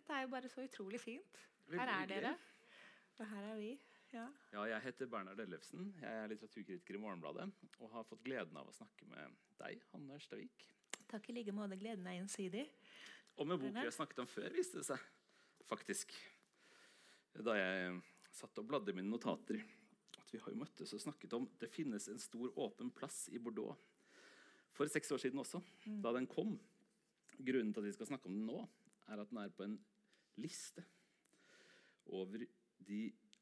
Dette er jo bare så utrolig fint. Her er dere. Og her er vi. Ja. Ja, jeg heter Bernhard Ellefsen. Jeg er litteraturkritiker i Morgenbladet og har fått gleden av å snakke med deg, Hanne Ørstavik. Takk i like måte. Gleden er gjensidig. Og med boka jeg snakket om før, viste det seg faktisk. Da jeg satt og bladde i mine notater at vi har jo møttes og snakket om det finnes en stor åpen plass i Bordeaux. For seks år siden også, da den kom. Grunnen til at vi skal snakke om den nå, er at den er på en liste over, de,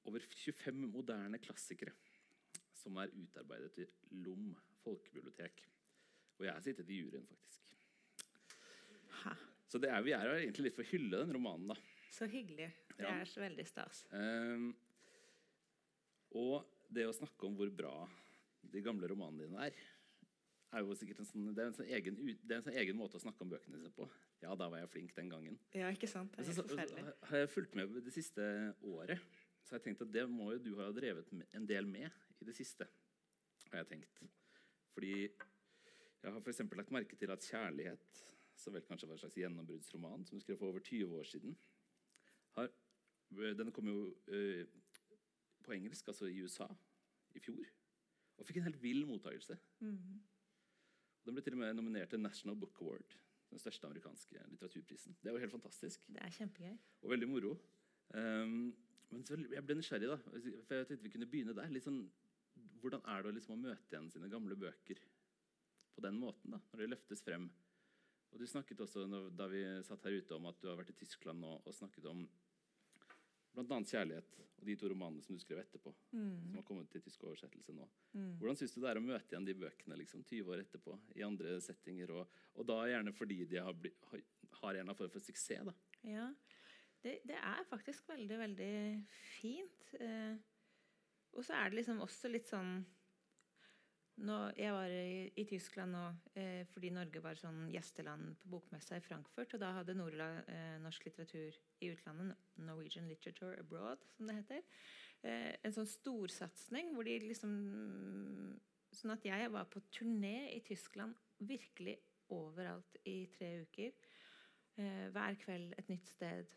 over 25 moderne klassikere som er utarbeidet i LOM folkebibliotek. Og jeg har sittet i juryen, faktisk. Hæ? Så det er, vi er jo egentlig litt for å hylle den romanen, da. Så hyggelig. Det Ja. er så veldig stas. Um, og det å snakke om hvor bra de gamle romanene dine er, er jo sikkert en sånn, det er en sånn, egen, det er en sånn egen måte å snakke om bøkene sine på. Ja, da var jeg flink den gangen. Ja, ikke sant? Det er så, forferdelig. har jeg fulgt med det siste året. Så har jeg tenkt at det må jo du ha drevet en del med i det siste. har jeg tenkt. Fordi jeg har eksempel lagt merke til at 'Kjærlighet', som vel kanskje var en slags gjennombruddsroman, som du skrev for over 20 år siden har, Den kom jo øh, på engelsk, altså i USA, i fjor. Og fikk en helt vill mottakelse. Den ble til og med nominert til National Book Award, den største amerikanske litteraturprisen. Det var helt fantastisk Det er kjempegøy. og veldig moro. Um, men så jeg ble nysgjerrig, da. For jeg tenkte vi kunne begynne der. Sånn, hvordan er det liksom å møte igjen sine gamle bøker på den måten? da, Når de løftes frem. Og Du snakket også da vi satt her ute om at du har vært i Tyskland nå og snakket om bl.a. 'Kjærlighet' og de to romanene som du skrev etterpå. Som har kommet til tysk oversettelse nå. Hvordan syns du det er å møte igjen de bøkene liksom, 20 år etterpå i andre settinger? Og, og da gjerne fordi de har, bli, har, har en form for suksess? da. Ja. Det, det er faktisk veldig, veldig fint. Eh, og så er det liksom også litt sånn nå, Jeg var i, i Tyskland nå eh, fordi Norge var sånn gjesteland på bokmessa i Frankfurt. Og da hadde Norla eh, norsk litteratur i utlandet, Norwegian Literature Abroad, som det heter, eh, en sånn storsatsing hvor de liksom Sånn at jeg var på turné i Tyskland virkelig overalt i tre uker. Eh, hver kveld et nytt sted.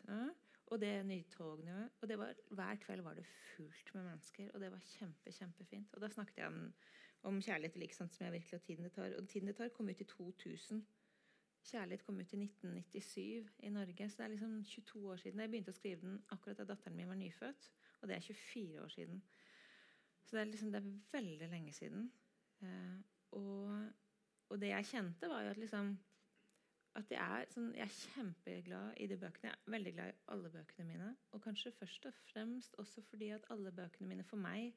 Og det nye togene. Og det var, hver kveld var det fullt med mennesker. Og det var kjempe, kjempefint. Og da snakket jeg om, om kjærlighet eller ikke sant som jeg virkelig og tiden det tar. Og tiden det tar kom ut i 2000. Kjærlighet kom ut i 1997 i Norge. Så det er liksom 22 år siden. Jeg begynte å skrive den akkurat da datteren min var nyfødt. Og det er 24 år siden. Så det er, liksom, det er veldig lenge siden. Eh, og, og det jeg kjente, var jo at liksom at jeg er, sånn, jeg er kjempeglad i de bøkene. Jeg er veldig glad i alle bøkene mine. Og kanskje først og fremst også fordi at alle bøkene mine for meg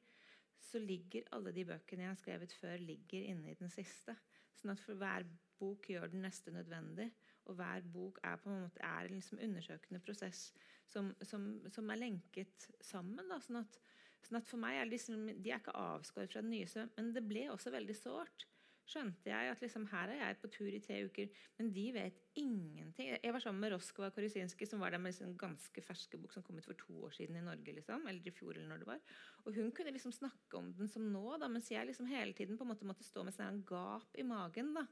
så ligger alle de bøkene jeg har skrevet før, ligger inne i den siste. Sånn at for hver bok gjør den neste nødvendig. Og hver bok er på en måte er en liksom undersøkende prosess som, som, som er lenket sammen. Da, sånn, at, sånn at for meg er liksom, De er ikke avskåret fra det nye, men det ble også veldig sårt skjønte jeg at liksom, her er jeg på tur i tre uker, men de vet ingenting. Jeg var sammen med Roskova Korysinski, som var der med en liksom ganske ferske bok som kom ut for to år siden i Norge. Liksom, eller i fjor, eller når det var. Og hun kunne liksom snakke om den som nå, da, mens jeg liksom hele tiden på en måte måtte stå med sånn gap i magen. da.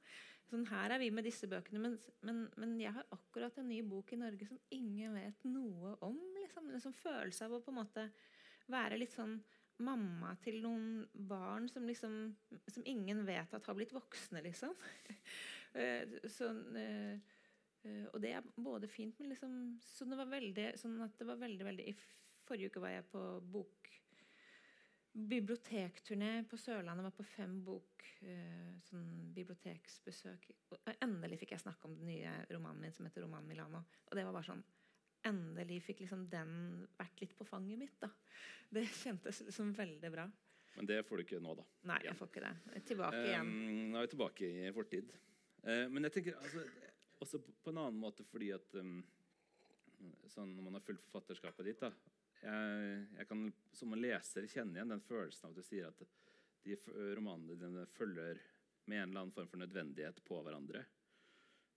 Sånn, her er vi med disse bøkene, men, men, men jeg har akkurat en ny bok i Norge som ingen vet noe om. liksom, liksom følelse av å på en måte være litt sånn mamma til noen barn som liksom som ingen vet at har blitt voksne, liksom. Sånn, og det er både fint, men liksom Så det var veldig sånn at det var veldig, veldig I forrige uke var jeg på bok bibliotekturné på Sørlandet. Var på fem bok sånn biblioteksbesøk. Og endelig fikk jeg snakke om den nye romanen min som heter 'Roman Milano'. Og det var bare sånn Endelig fikk liksom den vært litt på fanget mitt. da. Det kjentes liksom veldig bra. Men det får du ikke nå, da. Nei, jeg får ikke det. Jeg er Tilbake igjen. Um, nå er vi tilbake i fortid. Uh, men jeg tenker altså, også på, en annen måte fordi at um, sånn Når man har fulgt forfatterskapet ditt da, jeg, jeg kan som en leser kjenne igjen den følelsen av at du sier at de romanene dine følger med en eller annen form for nødvendighet på hverandre.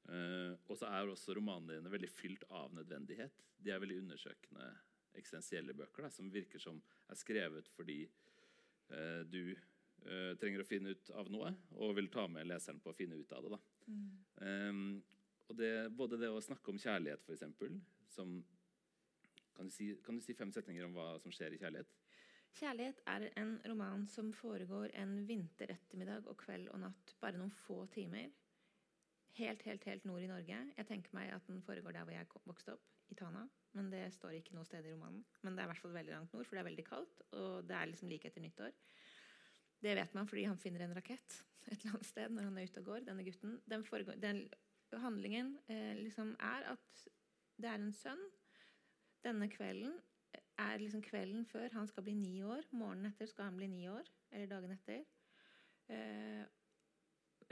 Eh, og så er også romanene dine veldig fylt av nødvendighet. De er veldig undersøkende, eksistensielle bøker da, som virker som er skrevet fordi uh, du uh, trenger å finne ut av noe og vil ta med leseren på å finne ut av det. Da. Um, og det, både det å snakke om kjærlighet, eksempel, som kan du, si, kan du si fem setninger om hva som skjer i kjærlighet? 'Kjærlighet' er en roman som foregår en vinterettermiddag og kveld og natt. Bare noen få timer. Helt, helt, helt nord i Norge. Jeg tenker meg at den foregår der hvor jeg vokste opp, i Tana. Men det står ikke noe sted i romanen. Men det er i hvert fall veldig langt nord, for det er veldig kaldt. Og det er liksom like etter nyttår. Det vet man fordi han finner en rakett et eller annet sted når han er ute og går. denne gutten. Den, foregår, den handlingen eh, liksom er at det er en sønn. Denne kvelden er liksom kvelden før han skal bli ni år. Morgenen etter skal han bli ni år. Eller dagen etter. Eh,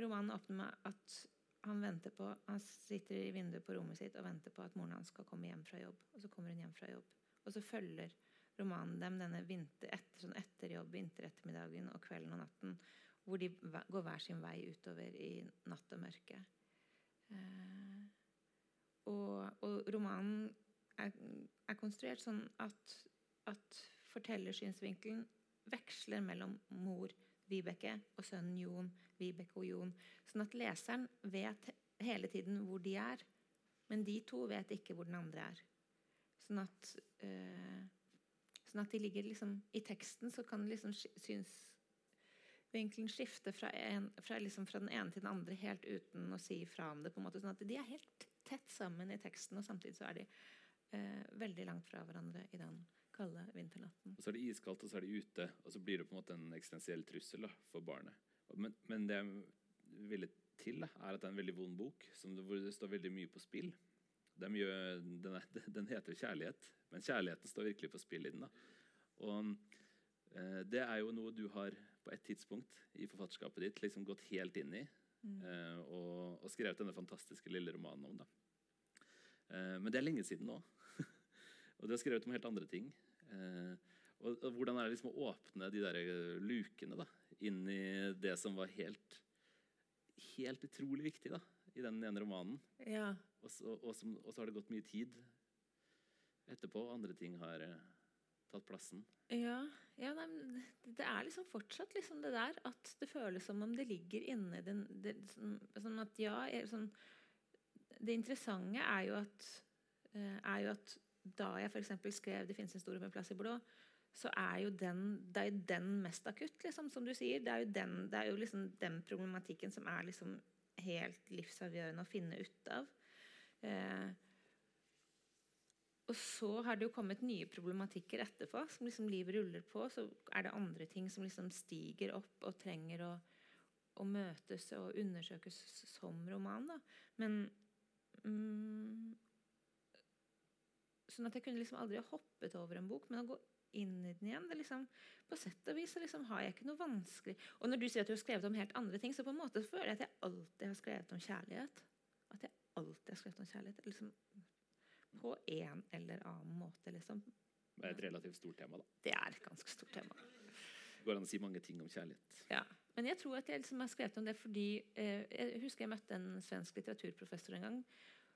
romanen åpner med at han venter på Han sitter i vinduet på rommet sitt og venter på at moren hans skal komme hjem fra jobb. Og så kommer hun hjem fra jobb. Og så følger romanen dem denne vinter, etter, sånn etterjobb, vinterettermiddagen og kvelden og natten, hvor de går hver sin vei utover i natt og mørke. Eh, og, og, romanen er, er, konstruert sånn at, at fortellersynsvinkelen veksler mellom mor Vibeke og sønnen Jon, Vibeke og Jon. Sånn at leseren vet hele tiden hvor de er. Men de to vet ikke hvor den andre er. Sånn at, øh, sånn at de ligger liksom I teksten så kan liksom synsvinkelen skifte fra, en, fra, liksom fra, den ene til den andre helt uten å si fra om det. på en måte, Sånn at de er helt tett sammen i teksten, og samtidig så er de øh, veldig langt fra hverandre i den kalde vinternatten. Og Så er det iskaldt, og så er det ute, og så blir det på en måte en eksistensiell trussel da, for barnet. Men, men, det jeg ville til, da, er at det er en veldig vond bok det, hvor det står veldig mye på spill. Mye, den, er, den, heter 'Kjærlighet', men kjærligheten står virkelig på spill i den. da. Og eh, Det er jo noe du har på et tidspunkt i forfatterskapet ditt liksom gått helt inn i mm. eh, og, og, skrevet denne fantastiske lille romanen om. da. Eh, men det er lenge siden nå. og du har skrevet om helt andre ting. Eh, og, og, hvordan er det liksom å åpne de der eh, lukene da, inn i det som var helt, helt utrolig viktig da, i den ene romanen? Ja. Og, så, og, som, og, så, har det gått mye tid etterpå, og andre ting har eh, tatt plassen. Ja, ja nei, det er liksom fortsatt liksom det der at det føles som om det ligger inni den det, sånn, sånn at ja, sånn, Det interessante er jo at, er jo at da jeg f.eks. skrev 'Det finnes en stor plass i Bordeaux', så er jo den, det er jo den mest akutt, liksom, som du sier. Det er jo den, er jo liksom den problematikken som er liksom helt livsavgjørende å finne ut av. Eh, og så har det jo kommet nye problematikker etterpå. som liksom Livet ruller på, så er det andre ting som liksom stiger opp og trenger å, å møtes og undersøkes som roman. Da. Men mm, Sånn at jeg kunne liksom aldri hoppet over en bok, men å gå inn i den igjen det liksom, På sett og vis så liksom har jeg ikke noe vanskelig Og når du sier at du har skrevet om helt andre ting, så på en måte føler jeg at jeg alltid har skrevet om kjærlighet. At jeg alltid har skrevet om kjærlighet. Liksom, på en eller annen måte, liksom. Det er et relativt stort tema, da. Det er et ganske stort tema. Det går an å si mange ting om kjærlighet. Ja, Men jeg tror at jeg liksom har skrevet om det fordi eh, Jeg husker jeg møtte en svensk litteraturprofessor en gang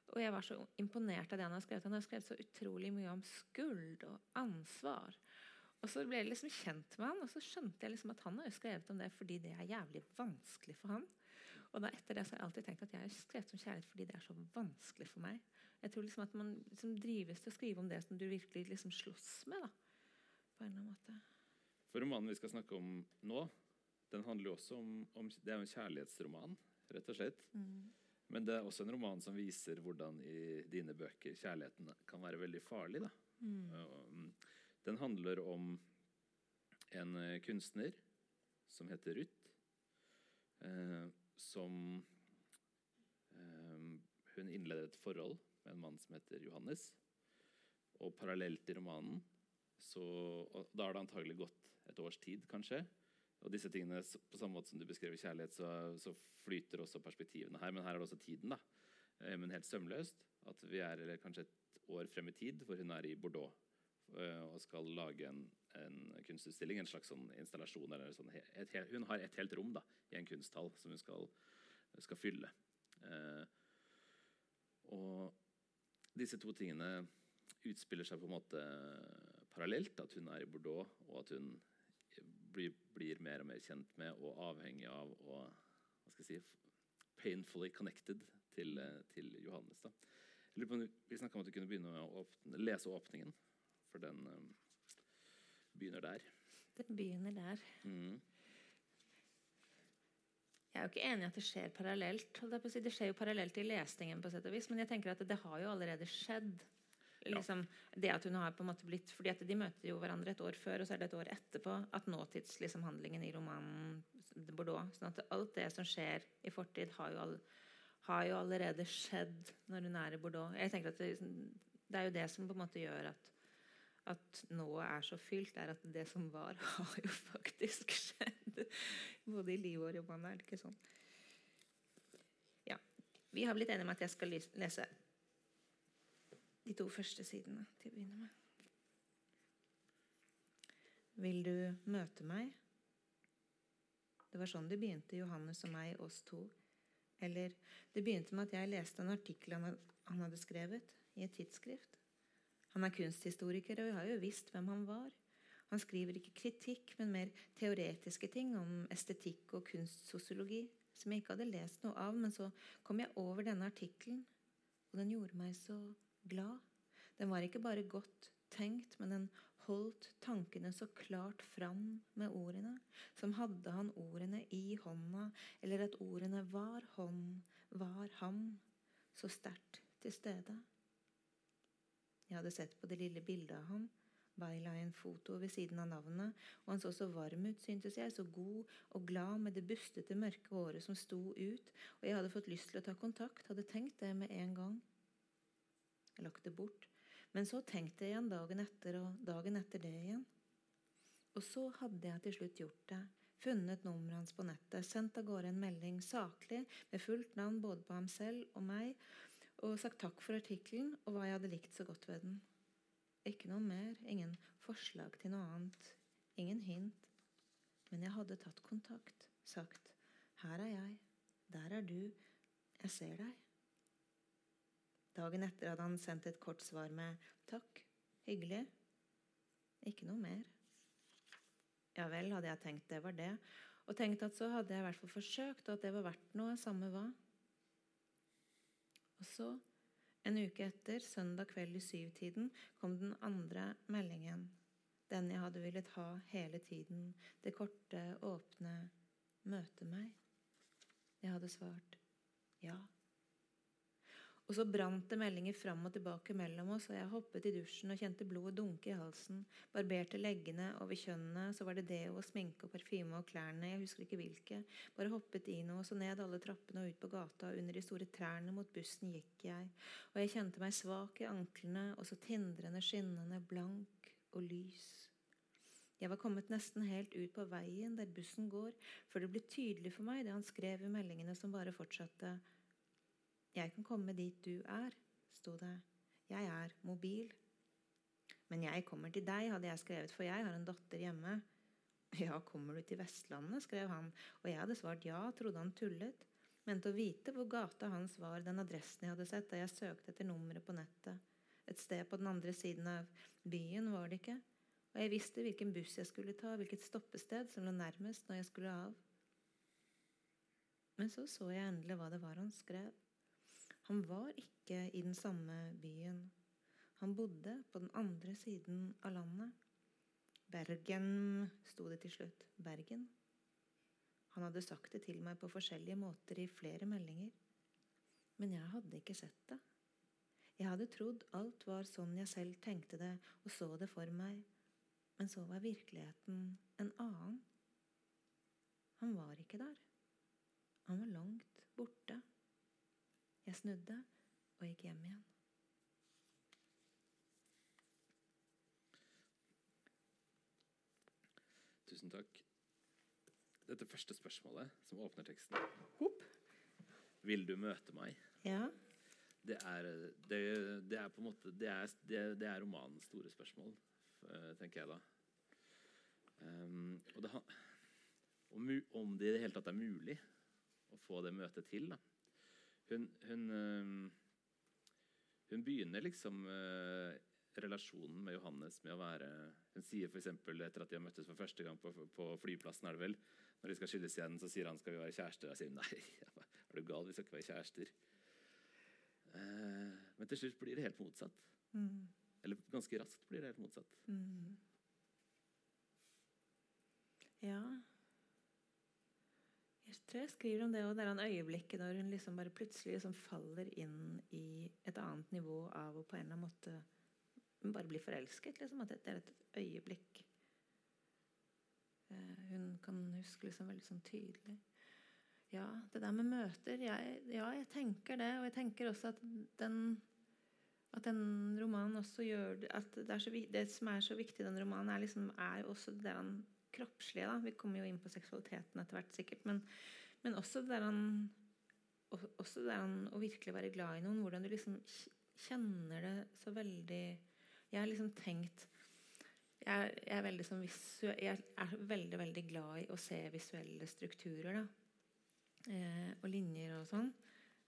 og jeg var så imponert av det han har skrevet. Han har skrevet så utrolig mye om skuld og ansvar. Og så ble jeg liksom kjent med han, og så skjønte jeg liksom at han har jo skrevet om det fordi det er jævlig vanskelig for han. Og da etter det så har jeg alltid tenkt at jeg har skrevet om kjærlighet fordi det er så vanskelig for meg. Jeg tror liksom at man liksom drives til å skrive om det som du virkelig liksom slåss med. da, på en eller annen måte. For romanen vi skal snakke om nå, den handler jo også om, om Det er jo en kjærlighetsroman, rett og slett. Mm. Men det er også en roman som viser hvordan i dine bøker kjærligheten kan være veldig farlig. Mm. Um, den handler om en eh, kunstner som heter Ruth, eh, som eh, Hun innleder et forhold med en mann som heter Johannes. Og parallelt i romanen så Da har det antagelig gått et års tid, kanskje. Og disse tingene, På samme måte som du beskrev kjærlighet, så, så, flyter også perspektivene her. Men her er det også tiden. da. Eh, men helt sømløst. At vi er kanskje et år frem i tid, hvor hun er i Bordeaux eh, og skal lage en, en kunstutstilling. En slags sånn installasjon. Sånn, et, hun har et helt rom da, i en kunsthall som hun skal, skal fylle. Eh, og disse to tingene utspiller seg på en måte parallelt. At hun er i Bordeaux, og at hun blir, blir, mer og mer kjent med og avhengig av og hva skal jeg si, painfully connected til, til Johannes. Da. Jeg lurer på om Vi snakka om at du kunne begynne å åpne, lese åpningen. For den um, begynner der. Den begynner der. Mm. Jeg er jo ikke enig i at det skjer parallelt. Det skjer jo parallelt i lesningen, på sett og vis, men jeg tenker at det har jo allerede skjedd. Liksom, det at hun har på en måte blitt, fordi at De møter jo hverandre et år før, og så er det et år etterpå at nåtidshandlingen liksom, i romanen Bordeaux sånn at Alt det som skjer i fortid, har jo, all, har jo allerede skjedd når hun er i Bordeaux. Jeg tenker at Det, det er jo det som på en måte gjør at at nå er så fylt, er at det som var, har jo faktisk skjedd. Både i livet og i romanen. Er det ikke sånn? Ja. Vi har blitt enige om at jeg skal lese de to første sidene til å begynne med. Vil du møte meg? Det var sånn det begynte, Johannes og meg, oss to. Eller det begynte med at jeg leste en artikkel han hadde skrevet i et tidsskrift. Han er kunsthistoriker, og jeg har jo visst hvem han var. Han skriver ikke kritikk, men mer teoretiske ting om estetikk og kunstsosiologi, som jeg ikke hadde lest noe av. Men så kom jeg over denne artikkelen, og den gjorde meg så glad. Den var ikke bare godt tenkt, men den holdt tankene så klart fram med ordene, som hadde han ordene i hånda, eller at ordene var hånd, var ham, så sterkt til stede. Jeg hadde sett på det lille bildet av ham, byline-foto ved siden av navnet, og han så så varm ut, syntes jeg, så god og glad med det bustete, mørke håret som sto ut, og jeg hadde fått lyst til å ta kontakt, hadde tenkt det med en gang. Jeg lagt det bort, men så tenkte jeg igjen dagen etter, og dagen etter det igjen. Og så hadde jeg til slutt gjort det, funnet nummeret hans på nettet, sendt av gårde en melding saklig, med fullt navn både på ham selv og meg, og sagt takk for artikkelen og hva jeg hadde likt så godt ved den. Ikke noe mer, ingen forslag til noe annet, ingen hint. Men jeg hadde tatt kontakt, sagt her er jeg, der er du, jeg ser deg. Dagen etter hadde han sendt et kort svar med takk, hyggelig. Ikke noe mer. Ja vel, hadde jeg tenkt det var det, og tenkt at så hadde jeg i hvert fall forsøkt, og at det var verdt noe, samme hva. Og så, en uke etter, søndag kveld i syvtiden, kom den andre meldingen. Den jeg hadde villet ha hele tiden. Det korte, åpne 'møte meg'. Jeg hadde svart ja. Og så brant det meldinger fram og tilbake mellom oss, og jeg hoppet i dusjen og kjente blodet dunke i halsen. Barberte leggene over kjønnene, så var det deo og sminke og parfyme og klærne, jeg husker ikke hvilke. Bare hoppet i noe, så ned alle trappene og ut på gata, under de store trærne mot bussen gikk jeg. Og jeg kjente meg svak i anklene, og så tindrende, skinnende, blank og lys. Jeg var kommet nesten helt ut på veien der bussen går, før det ble tydelig for meg det han skrev i meldingene som bare fortsatte. Jeg kan komme dit du er, sto det. Jeg er mobil. Men jeg kommer til deg, hadde jeg skrevet, for jeg har en datter hjemme. Ja, kommer du til Vestlandet, skrev han, og jeg hadde svart ja, trodde han tullet. Mente å vite hvor gata hans var, den adressen jeg hadde sett da jeg søkte etter nummeret på nettet. Et sted på den andre siden av byen var det ikke, og jeg visste hvilken buss jeg skulle ta, hvilket stoppested som lå nærmest når jeg skulle av. Men så så jeg endelig hva det var han skrev. Han var ikke i den samme byen. Han bodde på den andre siden av landet. Bergen, sto det til slutt. Bergen. Han hadde sagt det til meg på forskjellige måter i flere meldinger. Men jeg hadde ikke sett det. Jeg hadde trodd alt var sånn jeg selv tenkte det og så det for meg. Men så var virkeligheten en annen. Han var ikke der. Han var langt borte. Jeg snudde og gikk hjem igjen. Tusen takk. Dette første spørsmålet, som åpner teksten Hopp. Vil du møte meg? Ja. Det er, det, det er på en måte Det er, det, er romanens store spørsmål, eh, tenker jeg da. Um, og det, om, om det i det hele tatt er mulig å få det møtet til. da. Hun, hun, um, hun begynner liksom eh, relasjonen med Johannes med å være Hun sier f.eks. etter at de har møttes for første gang på, på flyplassen, er det vel, når de skal skilles igjen, så sier han skal vi være kjærester. Da sier hun nei, er du gal, vi skal ikke være kjærester. Eh, Men til slutt blir det helt motsatt. Mm. Eller ganske raskt blir det helt motsatt. Mm. Ja Jeg tror jeg skriver om det og det er han øyeblikket når hun liksom bare plutselig liksom faller inn i et annet nivå av å på en eller annen måte bare bli forelsket. Liksom, at det er et øyeblikk eh, hun kan huske liksom veldig sånn tydelig. Ja, det der med møter jeg, Ja, jeg tenker det. Og jeg tenker også at den at den romanen også gjør det, at det, så, det, som er så viktig i den romanen, er, liksom, er også det der kroppslige. Da. Vi kommer jo inn på seksualiteten etter hvert, sikkert. Men, men også det der han også det han å virkelig være glad i noen. Hvordan du liksom kjenner det så veldig Jeg har liksom tenkt jeg, jeg, er veldig sånn visuell, jeg er veldig veldig glad i å se visuelle strukturer. eh, og linjer og sånn.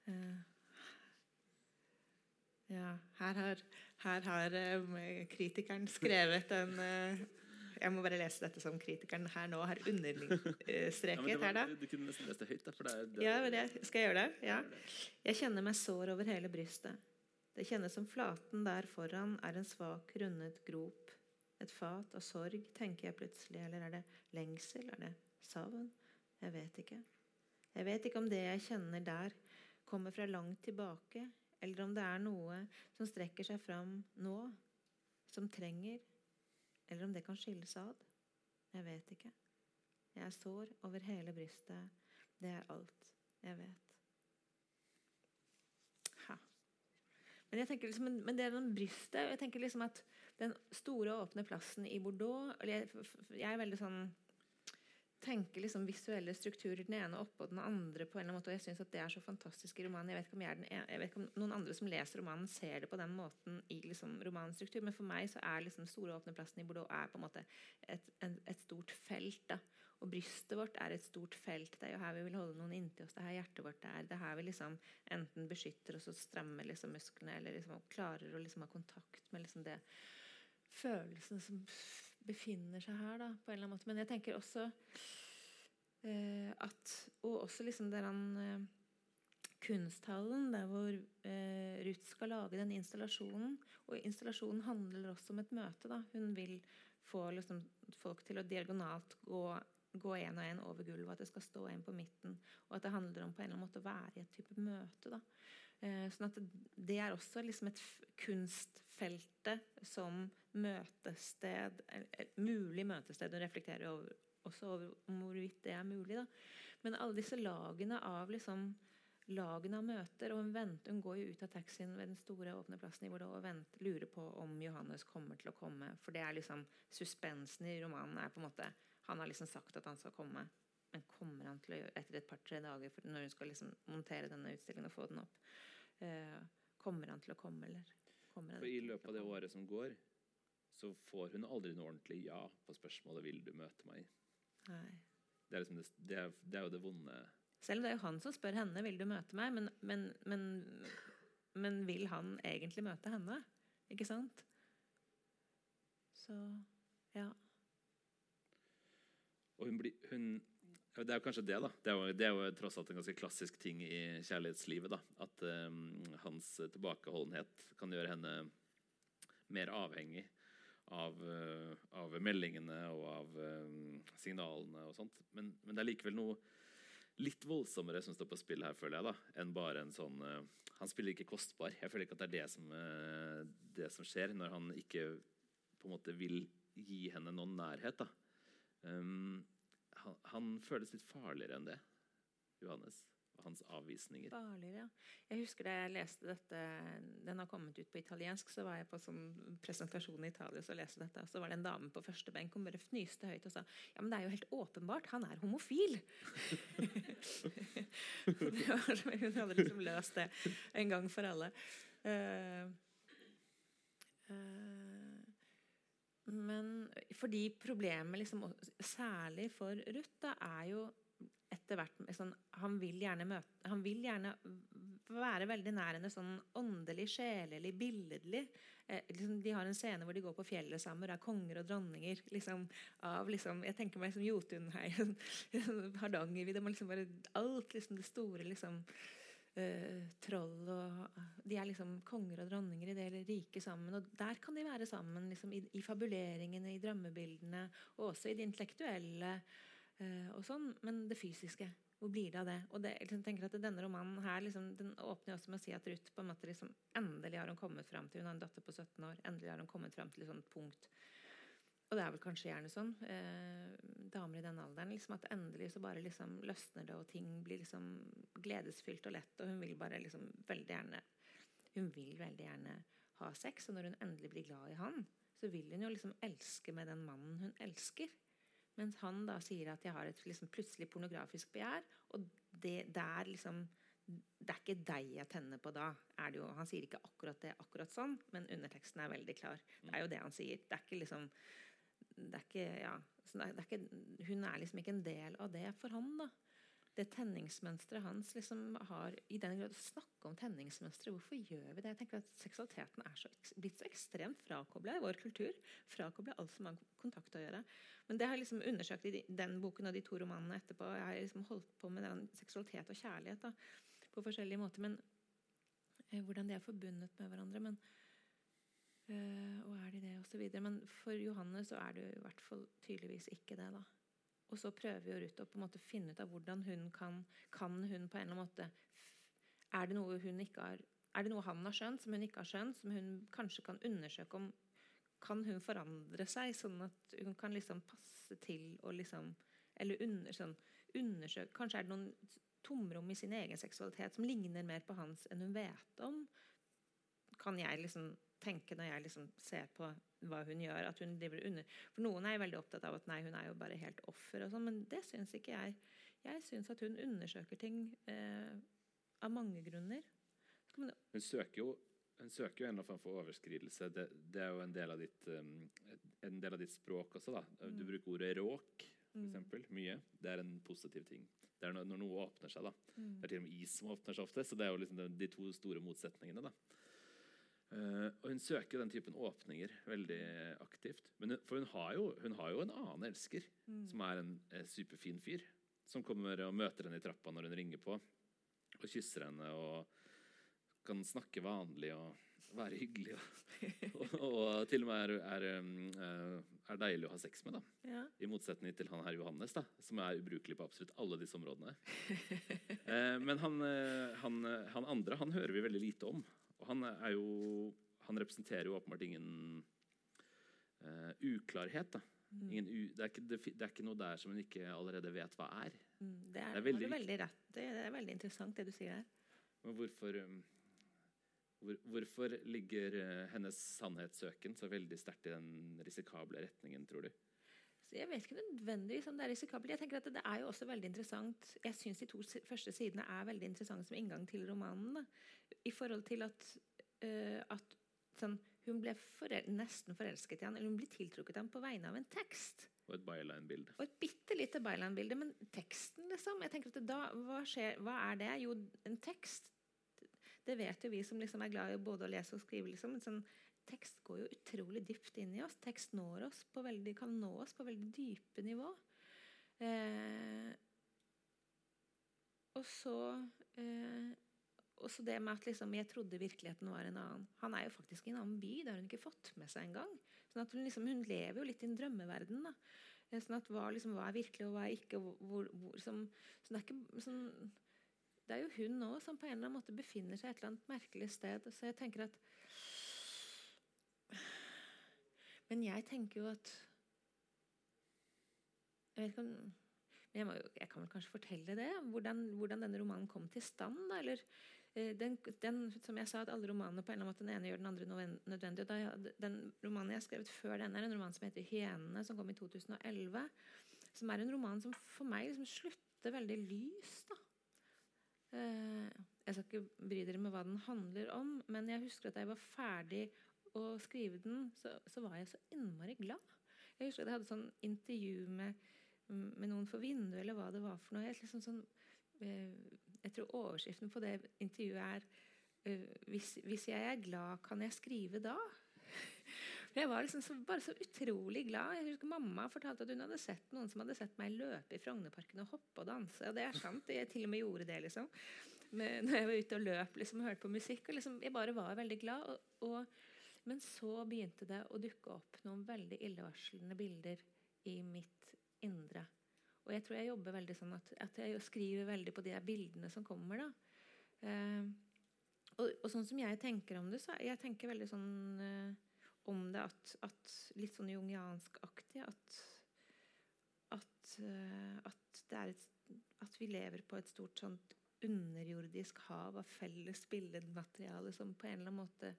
Eh, ja, her har, her har eh, kritikeren skrevet en eh, Jeg må bare lese dette som kritikeren her nå har understreket. ja, her da. Du kunne nesten lest det høyt. Da, det er, det. Ja, det, skal jeg gjøre det? Ja. Jeg kjenner meg sår over hele brystet. Det kjennes som flaten der foran er en svak, rundet grop. Et fat av sorg, tenker jeg plutselig. Eller er det lengsel? Er det savn? Jeg vet ikke. Jeg vet ikke om det jeg kjenner der, kommer fra langt tilbake, eller om det er noe som strekker seg fram nå, som trenger, eller om det kan skilles ad. Jeg vet ikke. Jeg er sår over hele brystet. Det er alt jeg vet. Ha. Men, liksom, men det er den brystet jeg tenker liksom at Den store, åpne plassen i Bordeaux jeg, jeg er veldig sånn tenker liksom visuelle strukturer den ene oppå den andre. på en eller annen måte, og Jeg syns det er så fantastisk i romanen. Jeg vet, om jeg, vet ikke om noen andre som leser romanen, ser det på den måten i liksom romanens struktur. Men for meg så er liksom store åpne plassen i Bordeaux er på en måte et, en, et stort felt. da, Og brystet vårt er et stort felt. Det er jo her vi vil holde noen inntil oss. Det er her hjertet vårt er. Det er her vi liksom enten beskytter oss og strammer liksom musklene, eller liksom klarer å liksom ha kontakt med liksom det følelsene som befinner seg her, da, på en eller annen måte. Men jeg tenker også eh, at Og også liksom der han eh, Kunsthallen, der hvor eh, Ruth skal lage den installasjonen. Og installasjonen handler også om et møte. da. Hun vil få liksom, folk til å diagonalt gå gå én og én over gulvet, at det skal stå en på midten. Og at det handler om på en eller annen måte å være i et type møte. da. Eh, sånn at Det er også liksom et kunstfeltet som møtested, mulig møtested. Og reflekterer over, også over hvorvidt det er mulig. da. Men alle disse lagene av liksom, lagene av møter. og Hun venter, hun går jo ut av taxien ved den store åpne plassen i Bordeaux og venter, lurer på om Johannes kommer til å komme. For det er liksom suspensen i romanen er på en måte Han har liksom sagt at han skal komme. Men kommer han til å gjøre etter et par-tre dager når hun skal liksom montere denne utstillingen og få den opp? Eh, kommer han til å komme, eller? Kommer For I løpet av det året som går, så får hun aldri noe ordentlig ja på spørsmålet 'Vil du møte meg?' Det er, liksom det, det, er, det er, jo det vonde Selv om det er jo han som spør henne 'Vil du møte meg?' Men, men, men, men vil han egentlig møte henne? Ikke sant? Så ja. Og hun blir hun, Det er jo kanskje det, da. Det er jo, det er jo, tross alt en ganske klassisk ting i kjærlighetslivet. da, At um, hans tilbakeholdenhet kan gjøre henne mer avhengig av, uh, av meldingene og av um, signalene og sånt. Men, men, det er likevel noe litt voldsommere som står på spill her, føler jeg, da, enn bare en sånn uh, Han spiller ikke kostbar. Jeg føler ikke at det er det som, uh, det som skjer når han ikke på en måte vil gi henne noen nærhet. da. Um, han, han føles litt farligere enn det, Johannes hans avvisninger. Farligere, ja. Jeg husker da jeg leste dette Den har kommet ut på italiensk. Så var jeg på sånn presentasjon i Italia og leste dette. Så var det en dame på første benk hun bare fnyste høyt og sa Ja, men det er jo helt åpenbart. Han er homofil! var, hun hadde liksom løst det en gang for alle. Uh, uh, men fordi problemet, liksom, særlig for Ruth, er jo etter hvert sånn, han, vil møte, han, vil gjerne være veldig nær henne sånn åndelig, sjelelig, billedlig. Eh, liksom, de har en scene hvor de går på fjellet sammen, og er konger og dronninger. Liksom, av, liksom, jeg tenker meg som Jotunheim, Hardangervidda liksom Alt liksom, det store liksom, uh, troll og De er liksom konger og dronninger i det riket sammen. Og der kan de være sammen liksom, i, i, fabuleringene, i drømmebildene, og også i det intellektuelle. Uh, og sånn, Men det fysiske hvor blir det av det? Og det, jeg tenker at Denne romanen her, liksom, den åpner også med å si at Ruth på en måte liksom, endelig har hun kommet fram til Hun har en datter på 17 år. Endelig har hun kommet fram til et sånt punkt. Og det er vel kanskje gjerne sånn. Eh, damer i den alderen. Liksom, at endelig så bare liksom løsner det, og ting blir liksom gledesfylt og lett. Og hun vil bare liksom veldig gjerne Hun vil veldig gjerne ha sex. Og når hun endelig blir glad i han, så vil hun jo liksom elske med den mannen hun elsker. Mens han da sier at 'jeg har et liksom plutselig pornografisk begjær', og det der liksom det er ikke deg jeg tenner på da. Jo, han sier ikke akkurat det akkurat sånn, men underteksten er veldig klar. Det er jo det han sier. Det er ikke liksom det er ikke, ja, det er ikke, Hun er liksom ikke en del av det for han. da det tenningsmønsteret hans liksom har i den grad snakke om tenningsmønstre. Hvorfor gjør vi det? Jeg tenker at Seksualiteten er så, blitt så ekstremt frakobla i vår kultur. Frakobla alt som har kontakt å gjøre. Men det har jeg liksom undersøkt i den boken og de to romanene etterpå. Jeg har liksom holdt på med den seksualitet og kjærlighet da, på forskjellige måter. Men eh, hvordan de er forbundet med hverandre. Men, og er de det, osv. Men for Johanne så er det jo i hvert fall tydeligvis ikke det. da. Og så prøver jo Ruth å på en måte finne ut av hvordan hun kan Kan hun på en eller annen måte Er det noe hun ikke har er det noe han har skjønt, som hun ikke har skjønt, som hun kanskje kan undersøke om Kan hun forandre seg, sånn at hun kan liksom passe til og liksom Eller under, sånn, undersøke Kanskje er det noen tomrom i sin egen seksualitet som ligner mer på hans enn hun vet om. Kan jeg liksom tenke når jeg liksom ser på hva hun gjør. at hun driver under. For Noen er jo veldig opptatt av at nei, hun er jo bare helt offer, og sånn, men det syns ikke jeg. Jeg syns at hun undersøker ting eh, av mange grunner. Hun søker jo hun søker jo en eller annen for overskridelse. Det, det, er jo en del av ditt, um, en del av ditt språk også. da. Du mm. bruker ordet råk for mm. eksempel, mye. Det er en positiv ting. Det er når, når noe åpner seg. da. Mm. Det er til og med is som åpner seg ofte. Så det er jo liksom de, de to store motsetningene. da. Uh, og hun søker den typen åpninger veldig aktivt. Men, for hun har, jo, hun har, jo, en annen elsker, mm. som er en eh, superfin fyr. Som kommer og møter henne i trappa når hun ringer på, og kysser henne og kan snakke vanlig og være hyggelig. Og, og, og til og med er, er, eh, er, deilig å ha sex med. da ja. I motsetning til han her Johannes, da som er ubrukelig på absolutt alle disse områdene. uh, men han, han, han andre han hører vi veldig lite om. Og han, jo, han representerer jo åpenbart ingen uh, uklarhet. Mm. Ingen u, det, er ikke, det, det, er ikke, noe der som en ikke allerede vet hva er. Mm, det er, det er veldig, veldig rett. Det er veldig interessant, det du sier der. Men hvorfor, um, hvor, hvorfor ligger uh, hennes sannhetssøken så veldig sterkt i den risikable retningen, tror du? Jeg vet ikke nødvendigvis om det er risikabelt. Jeg tenker at Det er jo også veldig interessant Jeg syns de to første sidene er veldig interessante som inngang til romanen. Da i forhold til at, uh, at sånn, hun ble forel nesten forelsket i han, eller hun ble tiltrukket ham på vegne av en tekst. Og et byline-bilde. Og et bitte lite byline-bilde. Men teksten, liksom jeg tenker at da, hva, skjer, hva er det? Jo, en tekst Det vet jo vi som liksom er glad i både å lese og skrive. liksom, sånn, Tekst går jo utrolig dypt inn i oss. Tekst når oss veldig, kan nå oss på veldig dype nivå. Eh, og så eh, også det med at liksom, jeg trodde virkeligheten var en annen. Han er jo faktisk i en annen by. Det har hun ikke fått med seg engang. Sånn hun, liksom, hun lever jo litt i en drømmeverden. da. Eh, sånn at hva, liksom, hva, er virkelig, og hva er ikke? Hvor, hvor, som, så det, er ikke, sånn, det er jo hun nå som på en eller annen måte befinner seg et eller annet merkelig sted. Så jeg tenker at Men jeg tenker jo at Jeg vet ikke om jeg, må, jeg, kan vel kanskje fortelle det, hvordan, hvordan denne romanen kom til stand. Da, eller Eh, den, den, som jeg sa, at alle romanene på en eller annen måte den ene gjør den andre nødvendig. og Den romanen jeg har skrevet før denne, er en roman som heter 'Hyenene', som kom i 2011. Som er en roman som for meg liksom slutter veldig lyst. da. Eh, jeg skal ikke bry dere med hva den handler om, men jeg husker at da jeg var ferdig å skrive den, så, så var jeg så innmari glad. Jeg husker at jeg hadde sånn intervju med, med noen for vinduet, eller hva det var for noe. Jeg liksom sånn, eh, jeg tror overskriften på det intervjuet er uh, hvis, hvis, jeg er glad, kan jeg skrive da?' Jeg var liksom så, bare så utrolig glad. Jeg husker Mamma fortalte at hun hadde sett noen som hadde sett meg løpe i Frognerparken og hoppe og danse. Og det er sant. Jeg til og med gjorde det. liksom. Men når jeg var ute og løp liksom, og hørte på musikk. og liksom, Jeg bare var veldig glad. Og, og, men så begynte det å dukke opp noen veldig illevarslende bilder i mitt indre. Og jeg tror jeg jobber veldig sånn at, at jeg skriver veldig på de bildene som kommer. da. Eh, og, og, sånn som jeg tenker om det, så jeg tenker veldig sånn eh, om det at, at Litt sånn jungiansk-aktig. At, at, eh, at, et, at, vi lever på et stort sånt underjordisk hav av felles billedmateriale som på en eller annen måte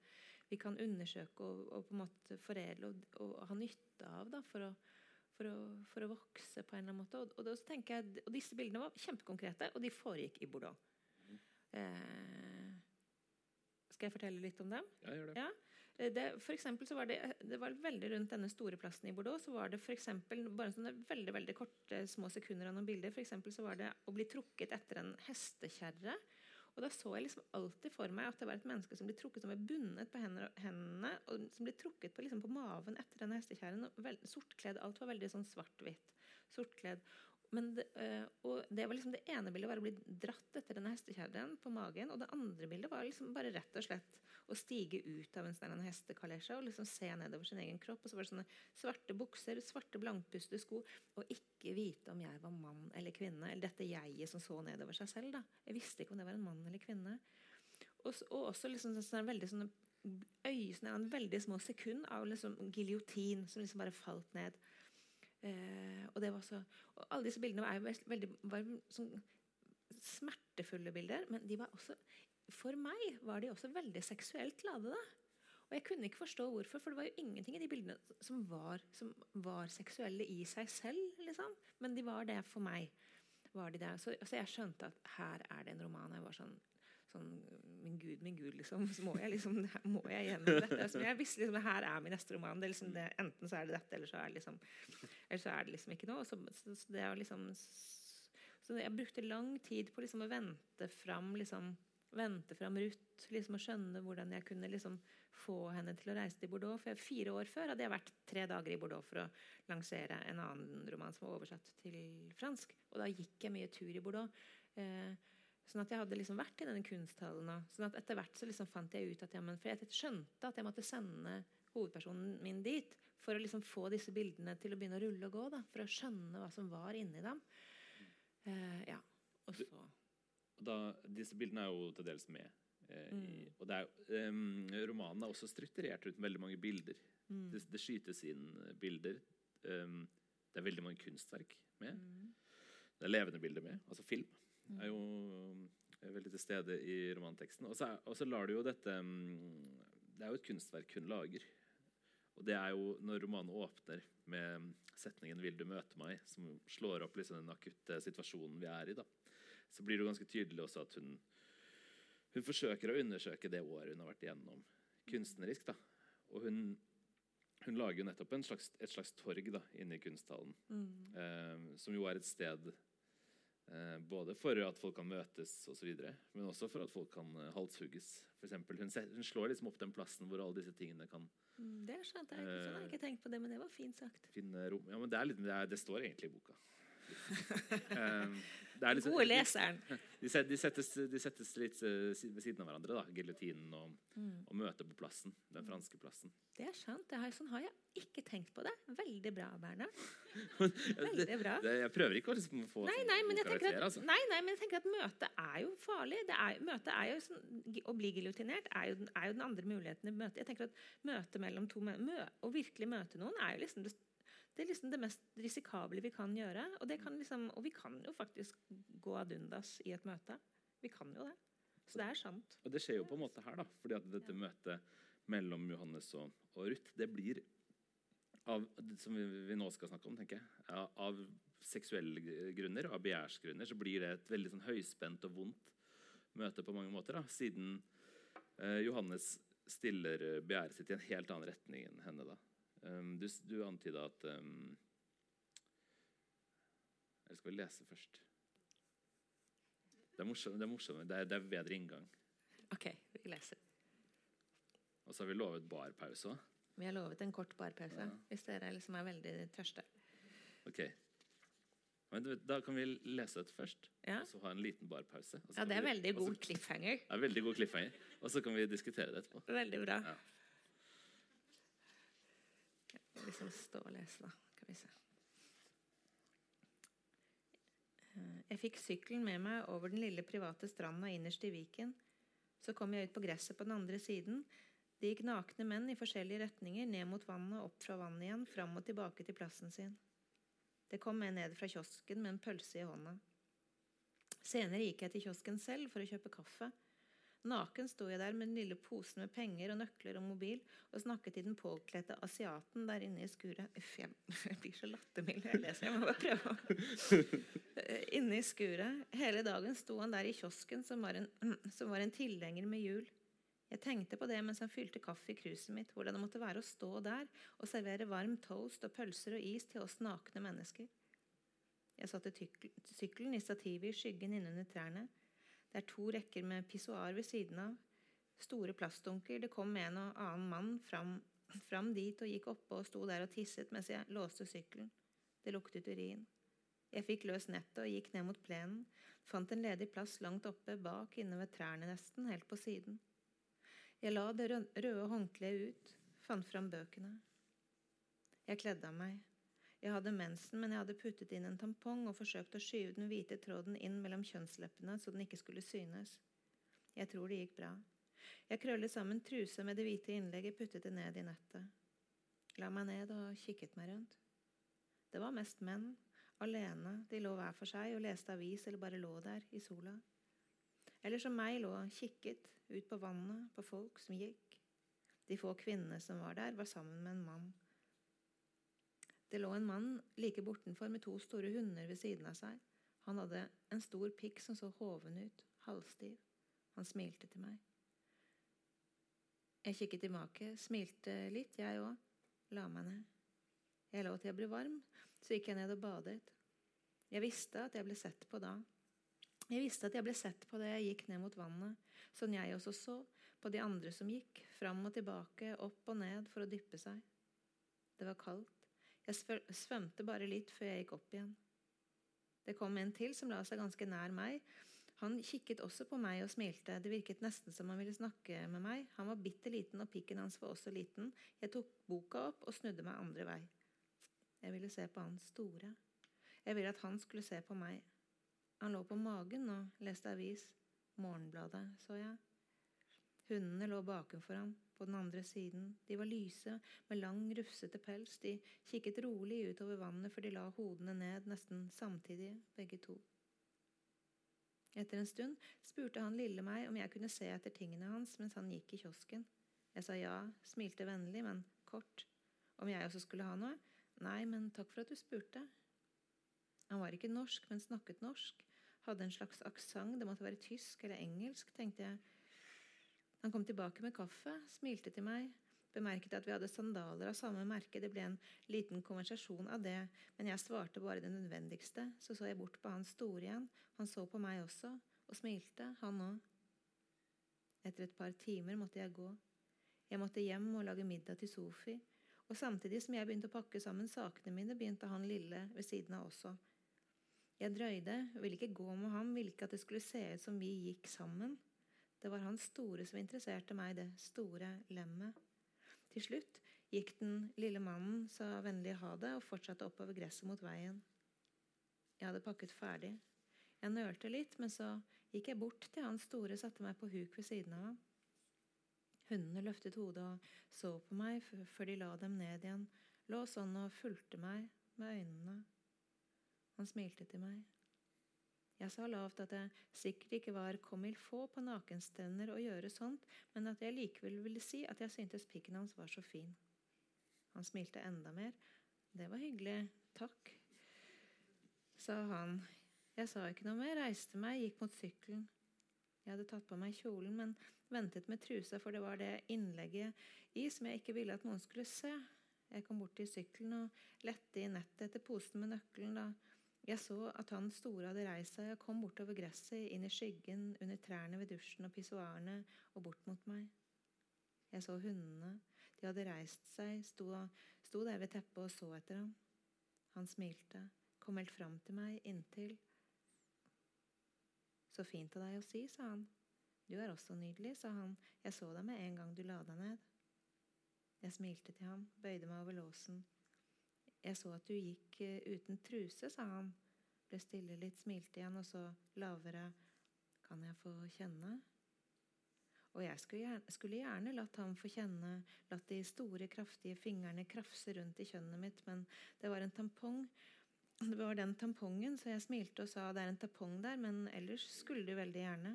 vi kan undersøke og, og på en måte foredle og, og, ha nytte av da, for, å, for, å, for, å, vokse på en eller annen måte. Og, og, tenker jeg, og disse bildene var kjempekonkrete, og de foregikk i Bordeaux. Mm. Eh, skal jeg fortelle litt om dem? Ja, gjør det. Ja. Eh, det, for så var det, det var veldig rundt denne store plassen i Bordeaux. så var det for eksempel, bare sånne veldig veldig korte små sekunder av noen bilder. For så var det å bli trukket etter en hestekjerre. Og da så jeg liksom alltid for meg at det var et menneske som ble trukket som var bundet på hendene, og som ble trukket på, liksom på maven etter denne hestekjerren. Sortkledd. Alt var veldig sånn svart-hvitt. Sortkledd. Det, øh, og det var liksom det ene bildet var å bli dratt etter denne hestekjerren på magen. Og det andre bildet var liksom bare rett og slett å stige ut av en sånn hestekalesje og liksom se nedover sin egen kropp. Og så var det sånne svarte bukser, svarte blankpustede sko, og ikke vite om jeg var mann eller kvinne. Eller dette jeget som så nedover seg selv. da. Jeg visste ikke om det var en mann eller kvinne. Og, og også liksom sånne veldig sånne øyne, en veldig små sekund av liksom giljotin som liksom bare falt ned. Eh, og, det var så, og alle disse bildene var, veldig, var sånn smertefulle bilder, men de var også for meg var de også veldig seksuelt ladede. Og jeg kunne ikke forstå hvorfor, for det var jo ingenting i de bildene som var, som var seksuelle i seg selv. liksom. Men de var det for meg. var de det. Så, så jeg skjønte at her er det en roman. Jeg var sånn sånn Min Gud, min Gud, liksom. Så må jeg liksom må jeg gjennom dette. Så jeg visste liksom her er min neste roman. Det er liksom det, enten så er det dette, eller så er det liksom, eller så er det liksom ikke noe. Så, så, så det er liksom så jeg brukte lang tid på liksom å vente fram liksom, vente fram Ruth liksom, og skjønne hvordan jeg kunne liksom, få henne til å reise til Bordeaux. For Fire år før hadde jeg vært tre dager i Bordeaux for å lansere en annen roman som var oversatt til fransk. Og da gikk jeg mye tur i Bordeaux. Eh, Sånn at jeg hadde liksom vært i denne kunsthallen. Sånn at etter hvert så liksom fant jeg ut at jeg, For jeg skjønte at jeg måtte sende hovedpersonen min dit for å liksom få disse bildene til å begynne å rulle og gå. Da, for å skjønne hva som var inni dem. Uh, ja, og så da, Disse bildene er jo til dels med. Eh, mm. i, og det er, um, romanen er også strukturert rundt veldig mange bilder. Mm. Det, det, skytes inn bilder. Um, det er veldig mange kunstverk med. Mm. Det er levende bilder med, altså film er jo er veldig til stede i romanteksten. Og så lar du jo dette mm, Det er jo et kunstverk hun lager. Og det er jo når romanen åpner med setningen 'Vil du møte meg?', som slår opp liksom den akutte situasjonen vi er i, da, så blir det ganske tydelig også at hun, hun forsøker å undersøke det året hun har vært igjennom kunstnerisk. da. Og hun, hun lager jo nettopp slags, et slags torg da, inne i kunsthallen, mm. eh, som jo er et sted Eh, både for at folk kan møtes, og så videre, men også for at folk kan eh, halshugges. For eksempel, hun, hun, slår liksom opp den plassen hvor alle disse tingene kan mm, Det skjønte jeg ikke, sånn har ikke tenkt på det, men det var fint sagt. Finne rom. Ja, men det, litt, det, er, det står egentlig i boka. um, liksom, Gode leseren. De, de, settes, de, settes, litt uh, ved siden av hverandre. da, Giljotinen og, mm. og møtet på plassen. Den franske plassen. Det er sant. Det har, sånn har jeg ikke tenkt på det. Veldig bra, Bernhard. Veldig bra. Det, jeg prøver ikke å liksom få nei, nei, men karakter, at, altså. nei, nei, men jeg tenker at møtet er jo farlig. Er, møtet er jo sånn, Å bli giljotinert er, er, jo den andre muligheten i møtet. Jeg tenker at møte mellom to mø, Å virkelig møte noen er jo liksom det det er liksom det mest risikable vi kan gjøre. Og, kan liksom, og vi kan jo faktisk gå ad undas i et møte. Vi kan jo det. Så det er sant. Og det skjer jo på en måte her, da. fordi at dette møtet mellom Johannes og, og Ruth, det blir av, som vi, vi, nå skal snakke om, tenker jeg, av seksuelle grunner av begjærsgrunner, så blir det et veldig sånn høyspent og vondt møte på mange måter. da, Siden eh, Johannes stiller begjæret sitt i en helt annen retning enn henne. da. Um, du, du antyda at um, Eller skal vi lese først? Det er morsomt. Det er, morsomt. Det er, det er bedre inngang. OK, vi leser. Og så har vi lovet barpause òg. Vi har lovet en kort barpause ja. hvis dere liksom er veldig tørste. Ok. Men da kan vi lese dette først, Ja. og så ha en liten barpause. ja, det er veldig god cliffhanger. Ja, veldig god cliffhanger. Og så kan vi diskutere det etterpå. Veldig bra. Ja. Liksom stå og lese, da. Skal vi se. Eh, Jeg fikk sykkelen med meg over den lille private stranda innerst i viken. Så kom jeg ut på gresset på den andre siden. Det gikk nakne menn i forskjellige retninger, ned mot vannet, opp fra vannet igjen, fram og tilbake til plassen sin. Det kom en ned fra kiosken med en pølse i hånda. Senere gikk jeg til kiosken selv for å kjøpe kaffe. Naken sto jeg der med den lille posen med penger og nøkler og mobil og snakket til den påkledte asiaten der inne i skuret. Uff, jeg, blir så lattermild jeg leser. Jeg må bare prøve Eh, Inne i skuret. Hele dagen sto han der i kiosken som var en, som en tilhenger med hjul. Jeg tenkte på det mens han fylte kaffe i kruset mitt, hvordan det måtte være å stå der og servere varm toast og pølser og is til oss nakne mennesker. Jeg satte sykkelen i stativet i skyggen innunder trærne. Det er to rekker med pissoar ved siden av. Store plastdunker. Det kom en og annen mann fram, fram dit og gikk oppe og sto der og tisset mens jeg låste sykkelen. Det luktet urin. Jeg fikk løs nettet og gikk ned mot plenen. Fant en ledig plass langt oppe bak, inne ved trærne nesten, helt på siden. Jeg la det røde håndkleet ut, fant fram bøkene. Jeg kledde av meg. Jeg hadde mensen, men jeg hadde puttet inn en tampong og forsøkt å skyve den hvite tråden inn mellom kjønnsleppene så den ikke skulle synes. Jeg tror det gikk bra. Jeg krøllet sammen trusa med det hvite innlegget, puttet det ned i nettet. La meg ned og kikket meg rundt. Det var mest menn, alene, de lå hver for seg og leste avis eller bare lå der i sola. Eller som meg lå og kikket ut på vannet, på folk som gikk. De få kvinnene som var der, var sammen med en mann. Det lå en mann like bortenfor med to store hunder ved siden av seg. Han hadde en stor pikk som så hoven ut, halvstiv. Han smilte til meg. Jeg kikket tilbake, smilte litt, jeg òg. La meg ned. Jeg lå til jeg ble varm, så gikk jeg ned og badet. Jeg visste at jeg ble sett på da. Jeg visste at jeg ble sett på da jeg gikk ned mot vannet, sånn jeg også så på de andre som gikk, fram og tilbake, opp og ned for å dyppe seg. Det var kaldt. Jeg svømte bare litt før jeg gikk opp igjen. Det kom en til som la seg ganske nær meg. Han kikket også på meg og smilte. Det virket nesten som han ville snakke med meg. Han var bitte liten, og pikken hans var også liten. Jeg tok boka opp og snudde meg andre vei. Jeg ville se på han store. Jeg ville at han skulle se på meg. Han lå på magen og leste avis. Morgenbladet, så jeg. Hundene lå bakenfor ham, på den andre siden. De var lyse, med lang, rufsete pels. De kikket rolig utover vannet før de la hodene ned nesten samtidig, begge to. Etter en stund spurte han lille meg om jeg kunne se etter tingene hans mens han gikk i kiosken. Jeg sa ja, smilte vennlig, men kort. Om jeg også skulle ha noe? Nei, men takk for at du spurte. Han var ikke norsk, men snakket norsk. Hadde en slags aksent, det måtte være tysk eller engelsk, tenkte jeg. Han kom tilbake med kaffe, smilte til meg, bemerket at vi hadde sandaler av samme merke. Det ble en liten konversasjon av det, men jeg svarte bare det nødvendigste. Så så jeg bort på han store igjen. Han så på meg også, og smilte, han òg. Etter et par timer måtte jeg gå. Jeg måtte hjem og lage middag til Sofi. Og samtidig som jeg begynte å pakke sammen sakene mine, begynte han lille ved siden av også. Jeg drøyde, ville ikke gå med ham, ville ikke at det skulle se ut som vi gikk sammen. Det var han store som interesserte meg, det store lemmet. Til slutt gikk den lille mannen, sa vennlig ha det, og fortsatte oppover gresset mot veien. Jeg hadde pakket ferdig. Jeg nølte litt, men så gikk jeg bort til han store, satte meg på huk ved siden av ham. Hundene løftet hodet og så på meg før de la dem ned igjen, lå sånn og fulgte meg med øynene. Han smilte til meg. Jeg sa lavt at jeg sikkert ikke var comme faut på nakenstevner å gjøre sånt, men at jeg likevel ville si at jeg syntes pikken hans var så fin. Han smilte enda mer. Det var hyggelig. Takk, sa han. Jeg sa ikke noe mer, reiste meg, gikk mot sykkelen. Jeg hadde tatt på meg kjolen, men ventet med trusa, for det var det innlegget i som jeg ikke ville at noen skulle se. Jeg kom bort til sykkelen og lette i nettet etter posen med nøkkelen da jeg så at han store hadde reist seg og kom bortover gresset, inn i skyggen, under trærne ved dusjen og pissoarene og bort mot meg. Jeg så hundene. De hadde reist seg, sto, sto der ved teppet og så etter ham. Han smilte, kom helt fram til meg inntil Så fint av deg å si, sa han. Du er også nydelig, sa han. Jeg så deg med en gang du la deg ned. Jeg smilte til ham, bøyde meg over låsen. Jeg så at du gikk eh, uten truse, sa han. Ble stille litt, smilte igjen, og så lavere. Kan jeg få kjenne? Og jeg skulle gjerne, skulle gjerne latt ham få kjenne, latt de store, kraftige fingrene krafse rundt i kjønnet mitt, men det var en tampong. Det var den tampongen, så jeg smilte og sa det er en tampong der, men ellers skulle du veldig gjerne.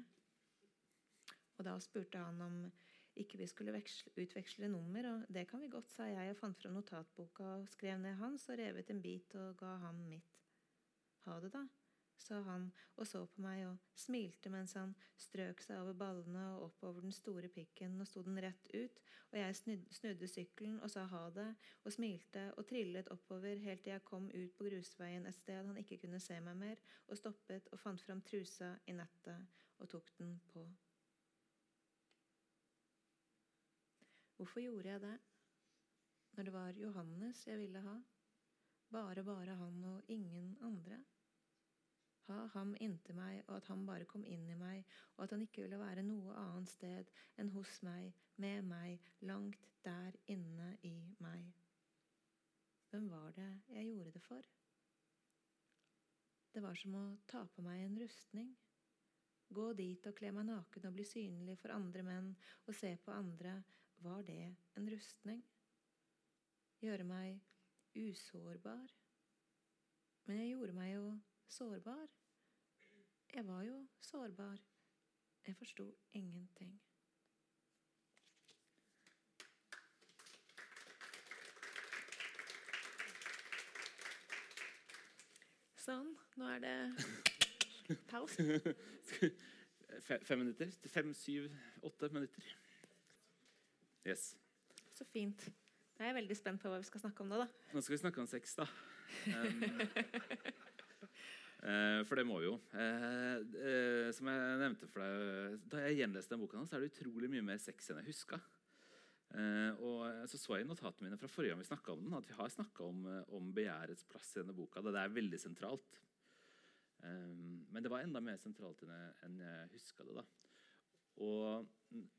Og da spurte han om ikke vi skulle veksle, utveksle nummer, og det kan vi godt, sa jeg og fant fram notatboka og skrev ned hans og revet en bit og ga ham mitt. Ha det, da, sa han og så på meg og smilte mens han strøk seg over ballene og oppover den store pikken. og sto den rett ut, og jeg snudde sykkelen og sa ha det og smilte og trillet oppover helt til jeg kom ut på grusveien et sted han ikke kunne se meg mer, og stoppet og fant fram trusa i nettet og tok den på. Hvorfor gjorde jeg det? Når det var Johannes jeg ville ha? Bare, bare han og ingen andre? ha ham inntil meg, og at han bare kom inn i meg, og at han ikke ville være noe annet sted enn hos meg, med meg, langt der inne i meg. Hvem var det jeg gjorde det for? Det var som å ta på meg en rustning. Gå dit og kle meg naken og bli synlig for andre menn og se på andre, var det en rustning? Gjøre meg usårbar? Men jeg gjorde meg jo sårbar. Jeg var jo sårbar. Jeg forsto ingenting. Sånn. Nå er det pause. Fem minutter? Fem, syv, åtte minutter. Yes. Så fint. Da er jeg veldig spent på hva vi skal snakke om nå, da. Nå skal vi snakke om sex, da. Um, uh, for det må vi jo. Uh, uh, som jeg nevnte for deg, Da jeg gjenleste den boka, så er det utrolig mye mer sex enn jeg huska. og så så jeg i notatene mine fra forrige gang vi snakka om den, at vi har snakka om, om, begjærets plass i denne boka. Det er veldig sentralt. men det var enda mer sentralt enn jeg, enn jeg huska det. da. Og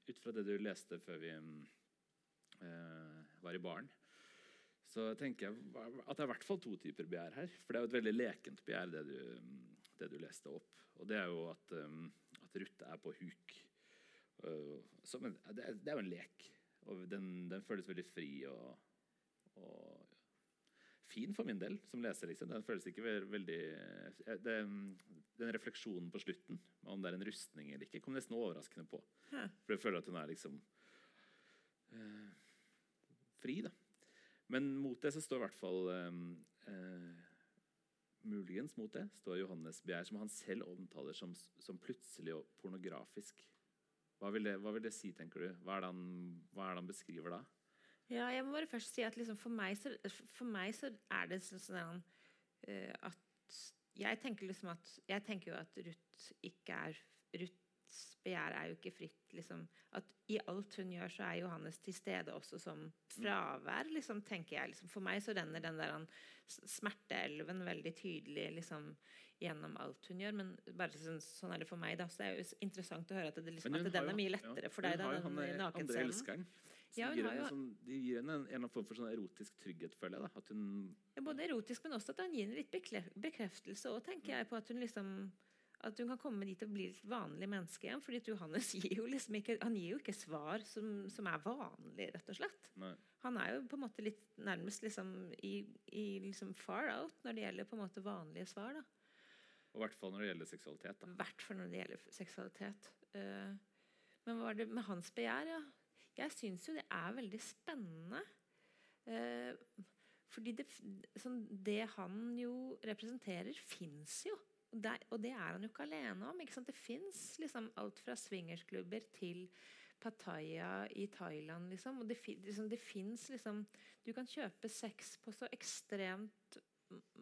ut fra det du leste før vi var i baren, så tenker jeg at det er i hvert fall to typer begjær her. For det er jo et veldig lekent begjær, det du, det du leste opp. Og det er jo at, um, at Ruth er på huk. Uh, men, det, er, det, er, jo en lek. Og den, den føles veldig fri og, og, fin for min del som leser. Liksom. Den føles ikke veldig det, Den refleksjonen på slutten, om det er en rustning eller ikke, kom nesten overraskende på. For jeg føler at hun er liksom uh, fri, da. Men mot det så står i hvert fall eh, eh, Muligens mot det står Johannes begjær, som han selv omtaler som, som plutselig og pornografisk. Hva vil, det, hva vil, det, si, tenker du? Hva er det han, er det han beskriver da? Ja, jeg må bare først si at liksom for, meg så, for, meg så, er det sånn, sånn uh, at jeg tenker liksom at Jeg tenker jo at Ruth ikke er Ruth begjær er jo ikke fritt. Liksom. At I alt hun gjør, så er Johannes til stede også som fravær, liksom, tenker jeg. Liksom. For meg så renner den der smerteelven veldig tydelig liksom, gjennom alt hun gjør. Men bare sånn, sånn er det for meg. Da. Så det er jo interessant å høre at, det, liksom, at den er mye lettere ja, for deg. Da, den nakenscenen. Ja, gir jo, sånn, de gir henne en, en form for sånn erotisk trygghet, føler jeg. da, hun, ja, Både erotisk, men også at han gir henne litt bekreftelse. Og tenker jeg på at hun liksom at hun kan komme dit og bli et vanlig menneske igjen. fordi Johannes gir jo liksom ikke, han gir jo ikke svar som, som er vanlig, rett og slett. Nei. Han er jo på en måte litt nærmest liksom i, i liksom far out når det gjelder på en måte vanlige svar. da. Og i hvert fall når det gjelder seksualitet. da. hvert fall når det gjelder seksualitet. Uh, men hva var det med hans begjær? ja? Jeg syns jo det er veldig spennende. Uh, fordi det, sånn, det han jo representerer, fins jo. Der, og det er han jo ikke alene om. Ikke det fins liksom alt fra swingersklubber til Pattaya i Thailand. Liksom. Og det, liksom, det fins liksom Du kan kjøpe sex på så ekstremt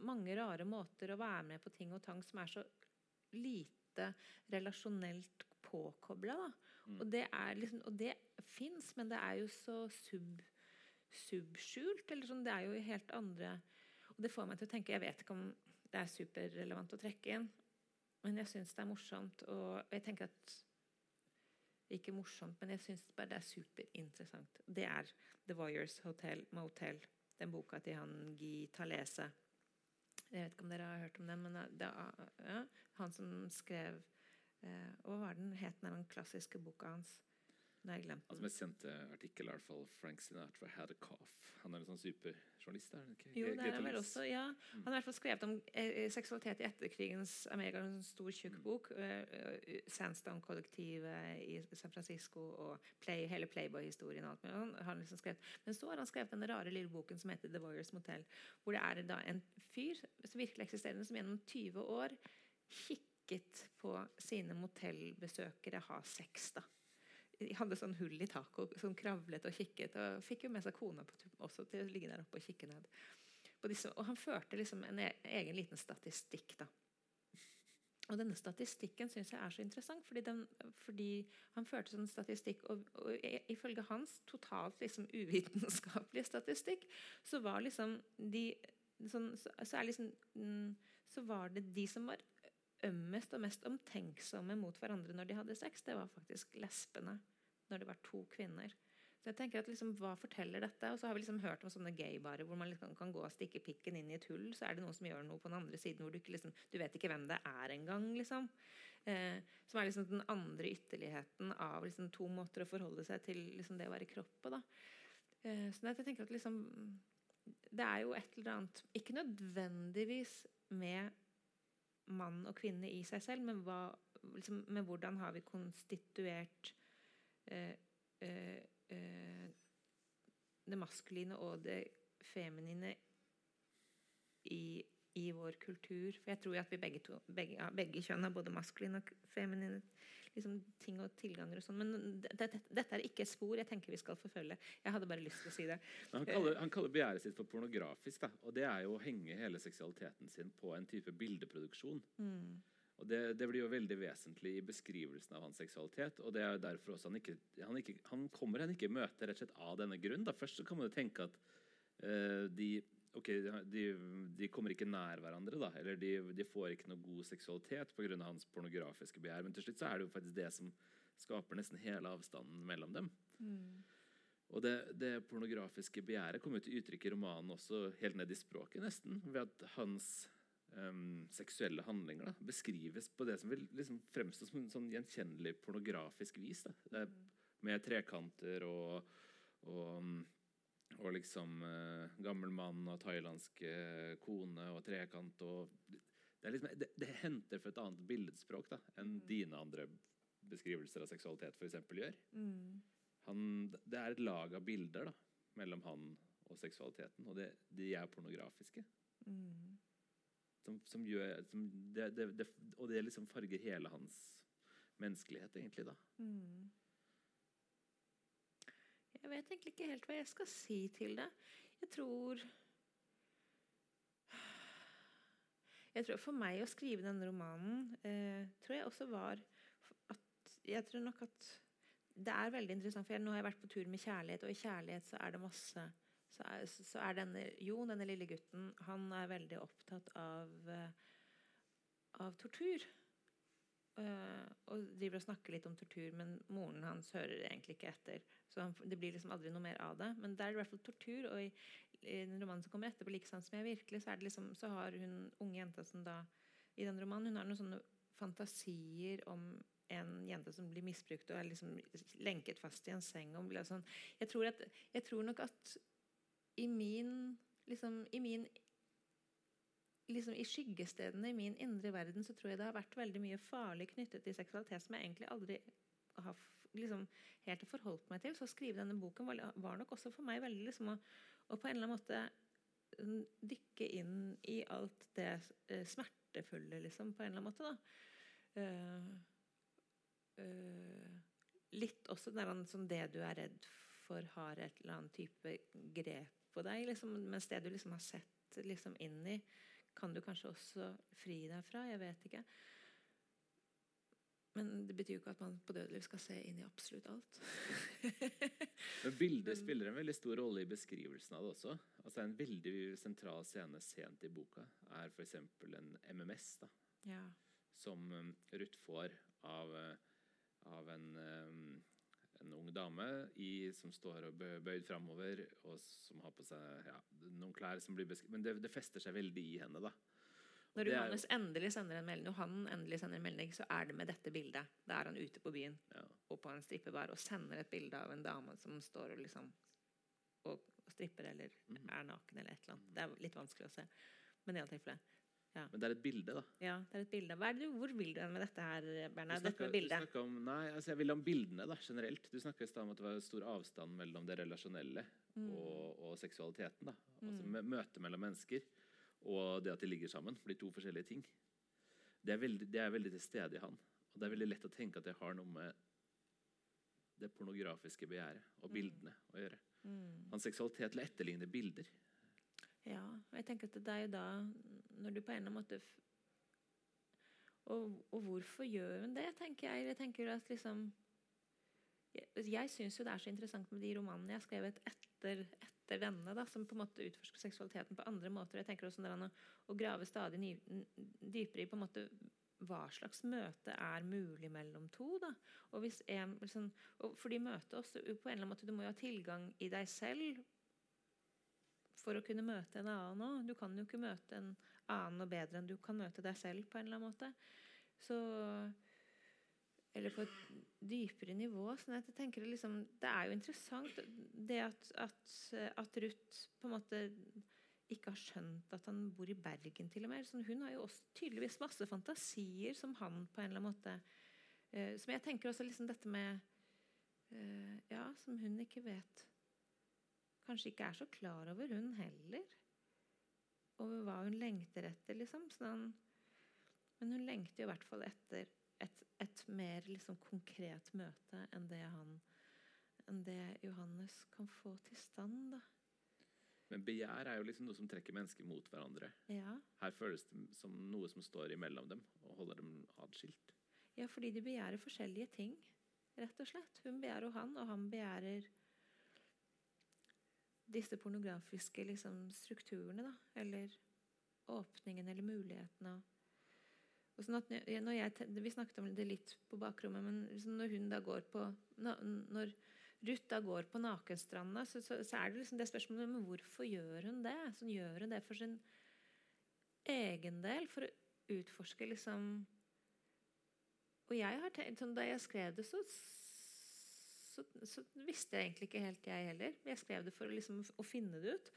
mange rare måter å være med på ting og tang som er så lite relasjonelt påkobla. Mm. Og det, er liksom, og det fins, men det er jo så sub, subskjult. Eller sånn, det er jo helt andre Og det får meg til å tenke Jeg vet ikke om det er superrelevant å trekke inn. Men jeg syns det er morsomt, og jeg tenker at Ikke morsomt, men jeg syns bare det er superinteressant. Det er The Voyeurs Hotel Motel, den boka til han Guy Talese. Jeg vet ikke om dere har hørt om den, men det er ja, han som skrev eh, Hva var den het den klassiske boka hans? Har jeg glemt Altså, mest kjente artikkel er i hvert fall Frank Sinatra had a cough. Han er en sånn superjournalist? er han ikke? Jo, det er han vel også, ja. Han har i hvert fall skrevet om eh, seksualitet i etterkrigens Amerika, en stor, tjukk Mm. bok. Mm. eh, Sandstone-kollektivet i San Francisco og play, hele Playboy-historien og alt mulig. Han har liksom skrevet. Men så har han skrevet den rare lille boken som heter The Warriors Motel, hvor det er da en fyr som virkelig eksisterende, som gjennom 20 år kikket på sine motellbesøkere ha sex, da. De hadde sånn hull i taket og sånn kravlet og kikket. Og fikk jo med seg kona på også til å ligge der oppe og kikke ned. Disse, og han førte liksom en e egen liten statistikk, da. Og denne statistikken syns jeg er så interessant, fordi, den, fordi han førte sånn statistikk, og, og ifølge hans totalt liksom uvitenskapelige statistikk, så var liksom de sånn, så, så liksom mm, Så var det de som var ømmest og mest omtenksomme mot hverandre når de hadde sex, det var faktisk lesbene. Når det var to kvinner. Så jeg tenker at liksom, Hva forteller dette? Og så har vi liksom hørt om sånne gaybarer hvor man liksom kan gå og stikke pikken inn i et hull. Så er det noen som gjør noe på den andre siden hvor du ikke liksom, du vet ikke hvem det er engang. Liksom. Eh, som er liksom den andre ytterligheten av liksom, to måter å forholde seg til liksom, det å være kropp på. da. Eh, så jeg tenker at liksom Det er jo et eller annet Ikke nødvendigvis med mann og kvinne i seg selv, men, hva, liksom, med hvordan har vi konstituert eh, eh, eh, det maskuline og det feminine i, i vår kultur. For jeg tror at vi begge, to, begge, ja, begge kjønn har både maskuline og feminine liksom, ting og tilganger og sånn. Men det, det, dette er ikke et spor jeg tenker vi skal forfølge. Jeg hadde bare lyst til å si det. Han kaller, han kaller begjæret sitt for pornografisk. Da. Og det er jo å henge hele seksualiteten sin på en type bildeproduksjon. Mm. Og det, det blir jo veldig vesentlig i beskrivelsen av hans seksualitet. Og det er jo derfor også han ikke Han, ikke, han kommer henne ikke i møte rett og slett av denne grunn. Da. Først så kan man jo tenke at uh, de ok, de, de kommer ikke nær hverandre, da. Eller de, de får ikke noe god seksualitet pga. hans pornografiske begjær. Men til slutt så er det jo faktisk det som skaper nesten hele avstanden mellom dem. Mm. Og det, det pornografiske begjæret kommer til uttrykk i romanen også helt ned i språket, nesten. Ved at hans um, seksuelle handlinger da, beskrives på det som vil liksom fremstå som en sånn gjenkjennelig pornografisk vis. Da. Det er med trekanter og, og, mm, og liksom eh, gammel mann og thailandsk eh, kone og trekant og det, liksom, det, det henter for et annet billedspråk da, enn dine andre beskrivelser av seksualitet for eksempel gjør. Mm. Han, det er et lag av bilder da, mellom han og seksualiteten, og det, de er pornografiske. Mm. Som, som gjør, som det, det, det, og det liksom farger hele hans menneskelighet, egentlig. da. Mm. Jeg vet egentlig ikke helt hva jeg skal si til det. Jeg tror Jeg tror For meg å skrive denne romanen eh, tror jeg også var at Jeg tror nok at det er veldig interessant, for jeg, nå har jeg vært på tur med kjærlighet, og i kjærlighet så er det masse Så er, så er denne Jo, denne lille gutten, han er veldig opptatt av eh, av tortur. Uh, og driver og snakker litt om tortur, men moren hans hører egentlig ikke etter. Så det blir liksom aldri noe mer av det. Men der er det i hvert fall tortur. Og i, i den romanen som kommer etterpå, 'Like sant som jeg virkelig', så, liksom, så har hun unge jenta som da I den romanen hun har noen sånne fantasier om en jente som blir misbrukt og er liksom lenket fast i en seng. Og blir sånn. jeg, tror at, jeg tror nok at i min liksom, i min liksom I skyggestedene i min indre verden så tror jeg det har vært veldig mye farlig knyttet til seksualitet som jeg egentlig aldri har liksom, helt forholdt meg til. Så å skrive denne boken var, var nok også for meg veldig liksom å, å på en eller annen måte mm, dykke inn i alt det uh, smertefulle, liksom, på en eller annen måte. da. Uh, uh, litt også der, han- det du er redd for, har et eller annet type grep på deg, liksom, mens det du liksom har sett liksom inn i, kan du kanskje også fri deg fra. Jeg vet ikke. Men det betyr jo ikke at man på dødeliv skal se inn i absolutt alt. Men bildet spiller en veldig stor rolle i beskrivelsen av det også. Altså En veldig sentral scene sent i boka er f.eks. en MMS da, Ja. som um, Ruth får av, uh, av en, um, en ung dame i, som står og bø- bøyd framover, og som har på seg ja, noen klær som blir beskrevet Men det, det fester seg veldig i henne, da. Når Johannes er endelig sender en melding, når han endelig sender en melding, så er det med dette bildet. Da er han ute på byen Ja. og på en strippebar og sender et bilde av en dame som står og liksom og, og stripper eller Mhm. er naken eller et eller annet. Det er litt vanskelig å se. Men i alle tilfeller. Men det er et bilde, da. Ja, det er et bilde. Det, hvor vil du hen med dette her, Bernhard? Dette med bildet? Om, nei, altså jeg vil om bildene da, generelt. Du snakka i stad om at det var stor avstand mellom det relasjonelle Mm. og, og seksualiteten. da. Altså mø- Møtet mellom mennesker og det at de ligger sammen blir to forskjellige ting. Det er, veldig, det er veldig til stede i han. Og det er veldig lett å tenke at det har noe med det pornografiske begjæret og bildene å gjøre. Mm. Hans seksualitet til å etterligne bilder. Ja, og jeg tenker at det er jo da Når du på en eller annen måte og, og hvorfor gjør hun det, tenker jeg. Jeg tenker at liksom Jeg, jeg syns jo det er så interessant med de romanene jeg har skrevet etter, etter denne, da, som på en måte utforsker seksualiteten på andre måter. Jeg tenker også å, å grave stadig ny, dypere i på en måte hva slags møte er mulig mellom to. da, og hvis en, liksom, og Fordi møtet også på en eller annen måte, Du må jo ha tilgang i deg selv for å kunne møte en annen òg. Du kan jo ikke møte en annen og bedre enn du kan møte deg selv på en eller annen måte. Så Eller på et dypere nivå. sånn at jeg tenker liksom, Det er jo interessant det at, at, at Ruth på en måte ikke har skjønt at han bor i Bergen, til og med. Sånn, hun har jo også tydeligvis masse fantasier som han på en eller annen måte uh, Som jeg tenker også liksom dette med uh, Ja, som hun ikke vet Kanskje ikke er så klar over, hun heller. Over hva hun lengter etter, liksom. Sånn, men hun lengter i hvert fall etter et, et mer liksom konkret møte enn det han enn det Johannes kan få til stand. da. Men begjær er jo liksom noe som trekker mennesker mot hverandre. Ja. Her føles det som noe som står imellom dem og holder dem atskilt. ja, fordi de begjærer forskjellige ting, rett og slett. Hun begjærer han, og han begjærer disse pornografiske liksom, strukturene, da. Eller åpningen eller mulighetene. Og sånn at jeg, vi snakket om det litt på bakrommet, men liksom når hun da går på Når Ruth da går på nakenstranda, så, så, så er det liksom det spørsmålet men hvorfor gjør hun det? Så gjør hun det for sin egen del, for å utforske liksom Og jeg har tenkt, sånn, Da jeg skrev det, så, så, så visste jeg egentlig ikke helt, jeg heller. Jeg skrev det for liksom, å finne det ut.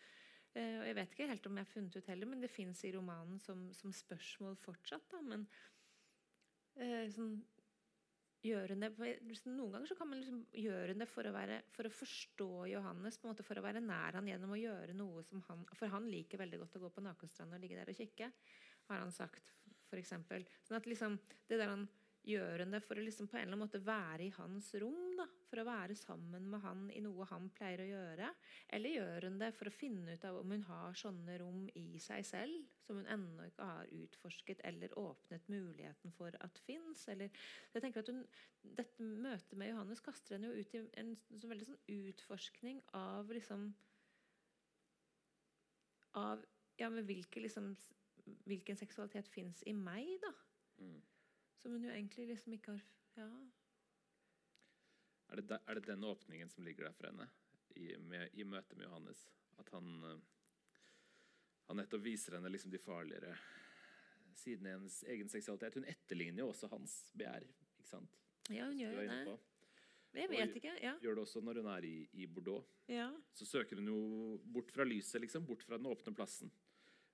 Eh, og jeg vet ikke helt om jeg har funnet ut heller, men det fins i romanen som, som spørsmål fortsatt. Da, men eh, sånn, gjøre det liksom, Noen ganger så kan man liksom gjøre det for å, være, for å forstå Johannes, på en måte for å være nær han gjennom å gjøre noe som han For han liker veldig godt å gå på nakenstranda og ligge der og kikke, har han sagt, f.eks. Sånn at liksom, det der han Gjør hun det for å liksom på en eller annen måte være i hans rom? da, For å være sammen med han i noe han pleier å gjøre? Eller gjør hun det for å finne ut av om hun har sånne rom i seg selv, som hun ennå ikke har utforsket eller åpnet muligheten for at fins? Jeg tenker at Dette møtet med Johannes kaster henne jo ut i en så veldig sånn utforskning av liksom Av ja, men hvilke, liksom, hvilken seksualitet fins i meg, da? Mm. Som hun jo egentlig liksom ikke har Ja. Er det, de, er det den åpningen som ligger der for henne i, med, i møte med Johannes? At han, eh, han nettopp viser henne liksom de farligere sidene i hennes egen seksualitet. Hun etterligner jo også hans begjær. ikke sant? Ja, hun gjør jo det. på. Jeg Og vet ikke. Ja. Gjør det også når hun er i, i Bordeaux. ja. Så søker hun jo bort fra lyset, liksom, bort fra den åpne plassen.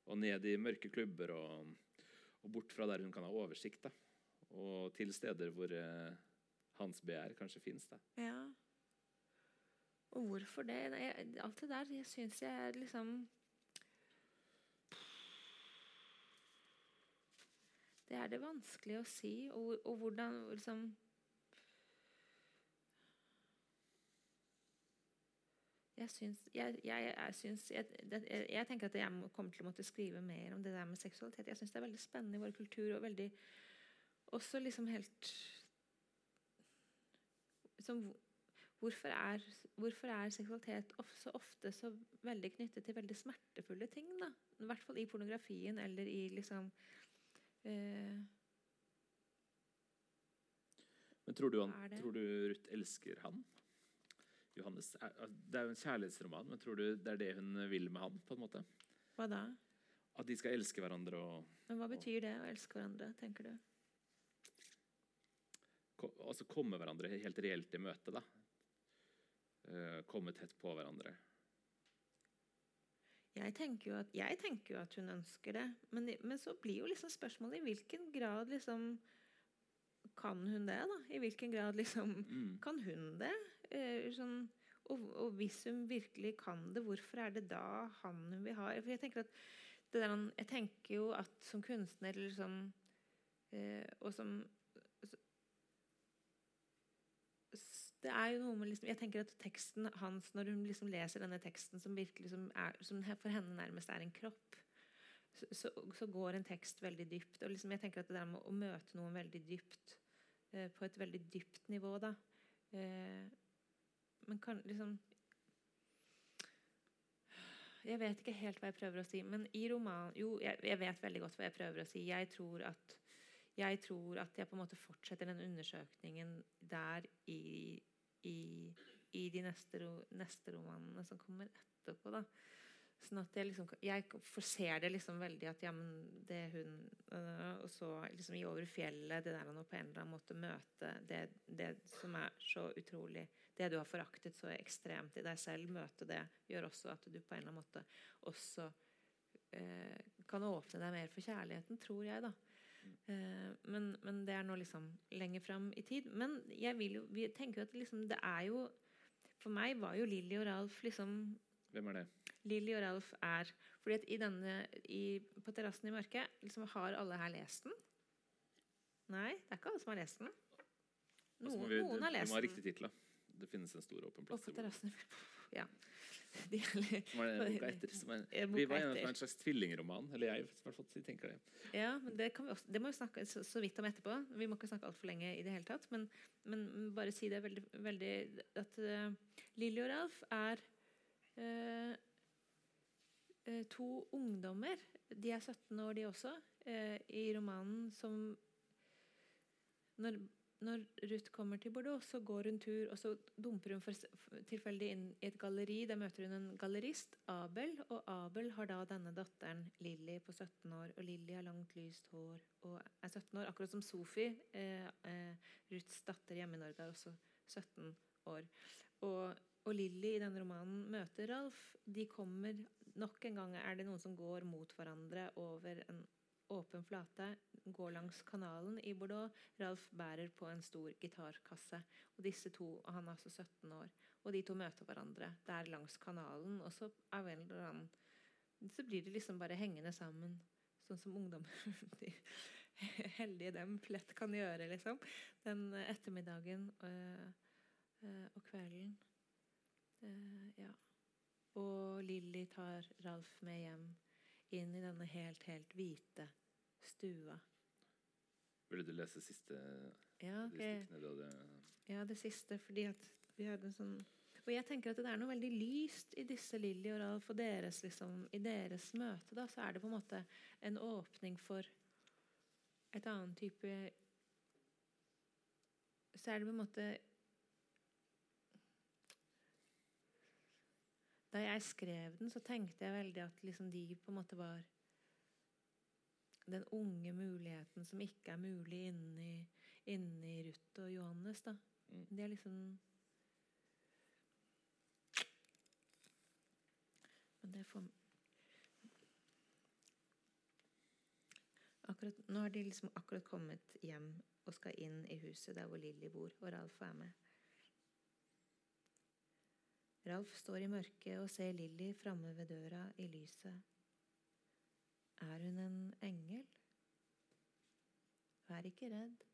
Og ned i mørke klubber og, og bort fra der hun kan ha oversikt. da. Og til steder hvor eh, hans begjær kanskje fins. ja. Og hvorfor det? Jeg- Alt det der jeg syns jeg liksom Det er det vanskelig å si. Og, og hvordan liksom Jeg syns jeg, jeg, jeg, syns, jeg tenker at jeg kommer til å måtte skrive mer om det der med seksualitet. Jeg syns det er veldig spennende i vår kultur. og veldig også liksom helt som, hvorfor, er, hvorfor er seksualitet så ofte så veldig knyttet til veldig smertefulle ting? da? I hvert fall i pornografien eller i liksom eh, Men tror du, han, tror du Ruth elsker han? Johannes, er, det er jo en kjærlighetsroman, men tror du det er det hun vil med han? på en måte? Hva da? At de skal elske hverandre og Men hva betyr det å elske hverandre, tenker du? Altså komme hverandre helt reelt i møte. da. Eh, komme tett på hverandre. Jeg tenker jo at, jeg tenker jo at hun ønsker det. Men, men så blir jo liksom spørsmålet i hvilken grad liksom Kan hun det, da? I hvilken grad liksom Mm. Kan hun det? Eh, sånn, og, og hvis hun virkelig kan det, hvorfor er det da han hun vil ha? For jeg tenker at det der, jeg tenker jo at som kunstner liksom, eh, Og som så- s- Det er jo noe med liksom, Jeg tenker at teksten hans, når hun liksom leser denne teksten som virkelig som er, som for henne nærmest er en kropp, så, så, så går en tekst veldig dypt. Og liksom, jeg tenker at det der med å møte noen veldig dypt, eh, på et veldig dypt nivå, da eh, Men kan liksom Jeg vet ikke helt hva jeg prøver å si, men i romanen Jo, jeg, jeg vet veldig godt hva jeg prøver å si. Jeg tror at jeg tror at jeg på en måte fortsetter den undersøkningen der i, i, i de neste, neste romanene som kommer etterpå. da. Sånn at jeg liksom Jeg forser det liksom veldig at ja, men det hun øh, Og så liksom i Over fjellet, det der han på en eller annen måte møte det, det som er så utrolig Det du har foraktet så ekstremt i deg selv, møte det, gjør også at du på en eller annen måte også øh, kan åpne deg mer for kjærligheten, tror jeg, da. Eh, men, men det er nå liksom lenger fram i tid. Men jeg vil jo, vi tenker jo at liksom, det er jo For meg var jo Lilly og Ralf liksom Hvem er det? Lilly og Ralf er fordi at i denne, i, På terrassen i mørket liksom, Har alle her lest den? Nei, det er ikke alle som har lest den. Noen, altså, vi, noen har lest den. tittel. Det finnes en stor åpen Og på terrassen i Ja. De, er den boka etter. Som er, boka vi var etter. en, en slags tvillingroman. Eller jeg i hvert fall tenker det. Ja, men det, kan vi også, det må vi snakke så, så vidt om etterpå. Vi må ikke snakke altfor lenge i det hele tatt. Men, men bare si det veldig, veldig At uh, Lilly og Ralf er uh, to ungdommer. De er 17 år, de også, eh, i romanen som når, når Ruth kommer til Bordeaux, så går hun tur, og så dumper hun for, tilfeldig inn i et galleri. Der møter hun en gallerist, Abel, og Abel har da denne datteren Lilly på 17 år. Og Lilly har langt, lyst hår og er 17 år, akkurat som Sophie, eh, eh, Ruths datter hjemme i Norge, er også 17 år. Og, og Lilly i denne romanen møter Ralf. De kommer Nok en gang er det noen som går mot hverandre over en åpen flate, går langs kanalen i Bordeaux. Ralf bærer på en stor gitarkasse. Og disse to, og han er altså 17 år, og de to møter hverandre der langs kanalen. Og så av en eller annen så blir de liksom bare hengende sammen, sånn som ungdommer de heldige dem lett kan gjøre, liksom. Den ettermiddagen øh, øh, og kvelden. Eh, ja. Og Lilly tar Ralf med hjem inn i denne helt, helt hvite stua. Ville du lese siste Ja, de ok. du hadde ja, det siste, fordi at vi hadde en sånn Og jeg tenker at det er noe veldig lyst i disse Lilly og Ralf og deres liksom, i deres møte. da, Så er det på en måte en åpning for et annet type Så er det på en måte Da jeg skrev den, så tenkte jeg veldig at liksom de på en måte var den unge muligheten som ikke er mulig inni, inni Ruth og Johannes. da. Mm. Det er liksom Men det får akkurat, Nå har de liksom akkurat kommet hjem og skal inn i huset der hvor Lilly bor, og Ralf er med. Ralf står i mørket og ser Lilly framme ved døra i lyset. Er hun en engel? Vær ikke redd.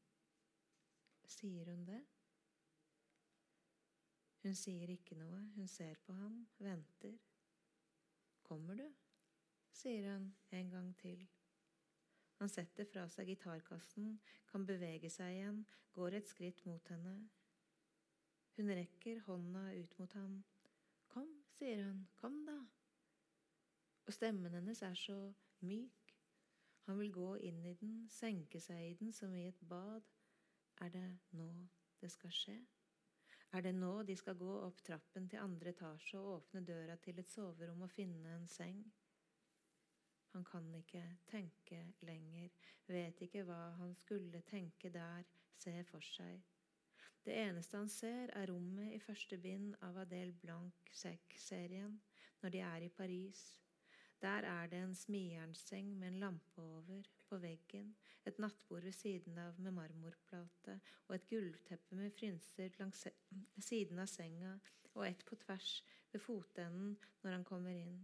Sier hun det? Hun sier ikke noe. Hun ser på ham, venter. Kommer du? sier hun en gang til. Han setter fra seg gitarkassen, kan bevege seg igjen, går et skritt mot henne. Hun rekker hånda ut mot ham. Sier hun, kom da. Og stemmen hennes er så myk. Han vil gå inn i den, senke seg i den som i et bad. Er det nå det skal skje? Er det nå de skal gå opp trappen til andre etasje og åpne døra til et soverom og finne en seng? Han kan ikke tenke lenger, vet ikke hva han skulle tenke der, se for seg. Det eneste han ser, er rommet i første bind av Adele Blanc-serien, når de er i Paris. Der er det en smijernseng med en lampe over på veggen, et nattbord ved siden av med marmorplate og et gulvteppe med frynser langs siden av senga og ett på tvers ved fotenden når han kommer inn.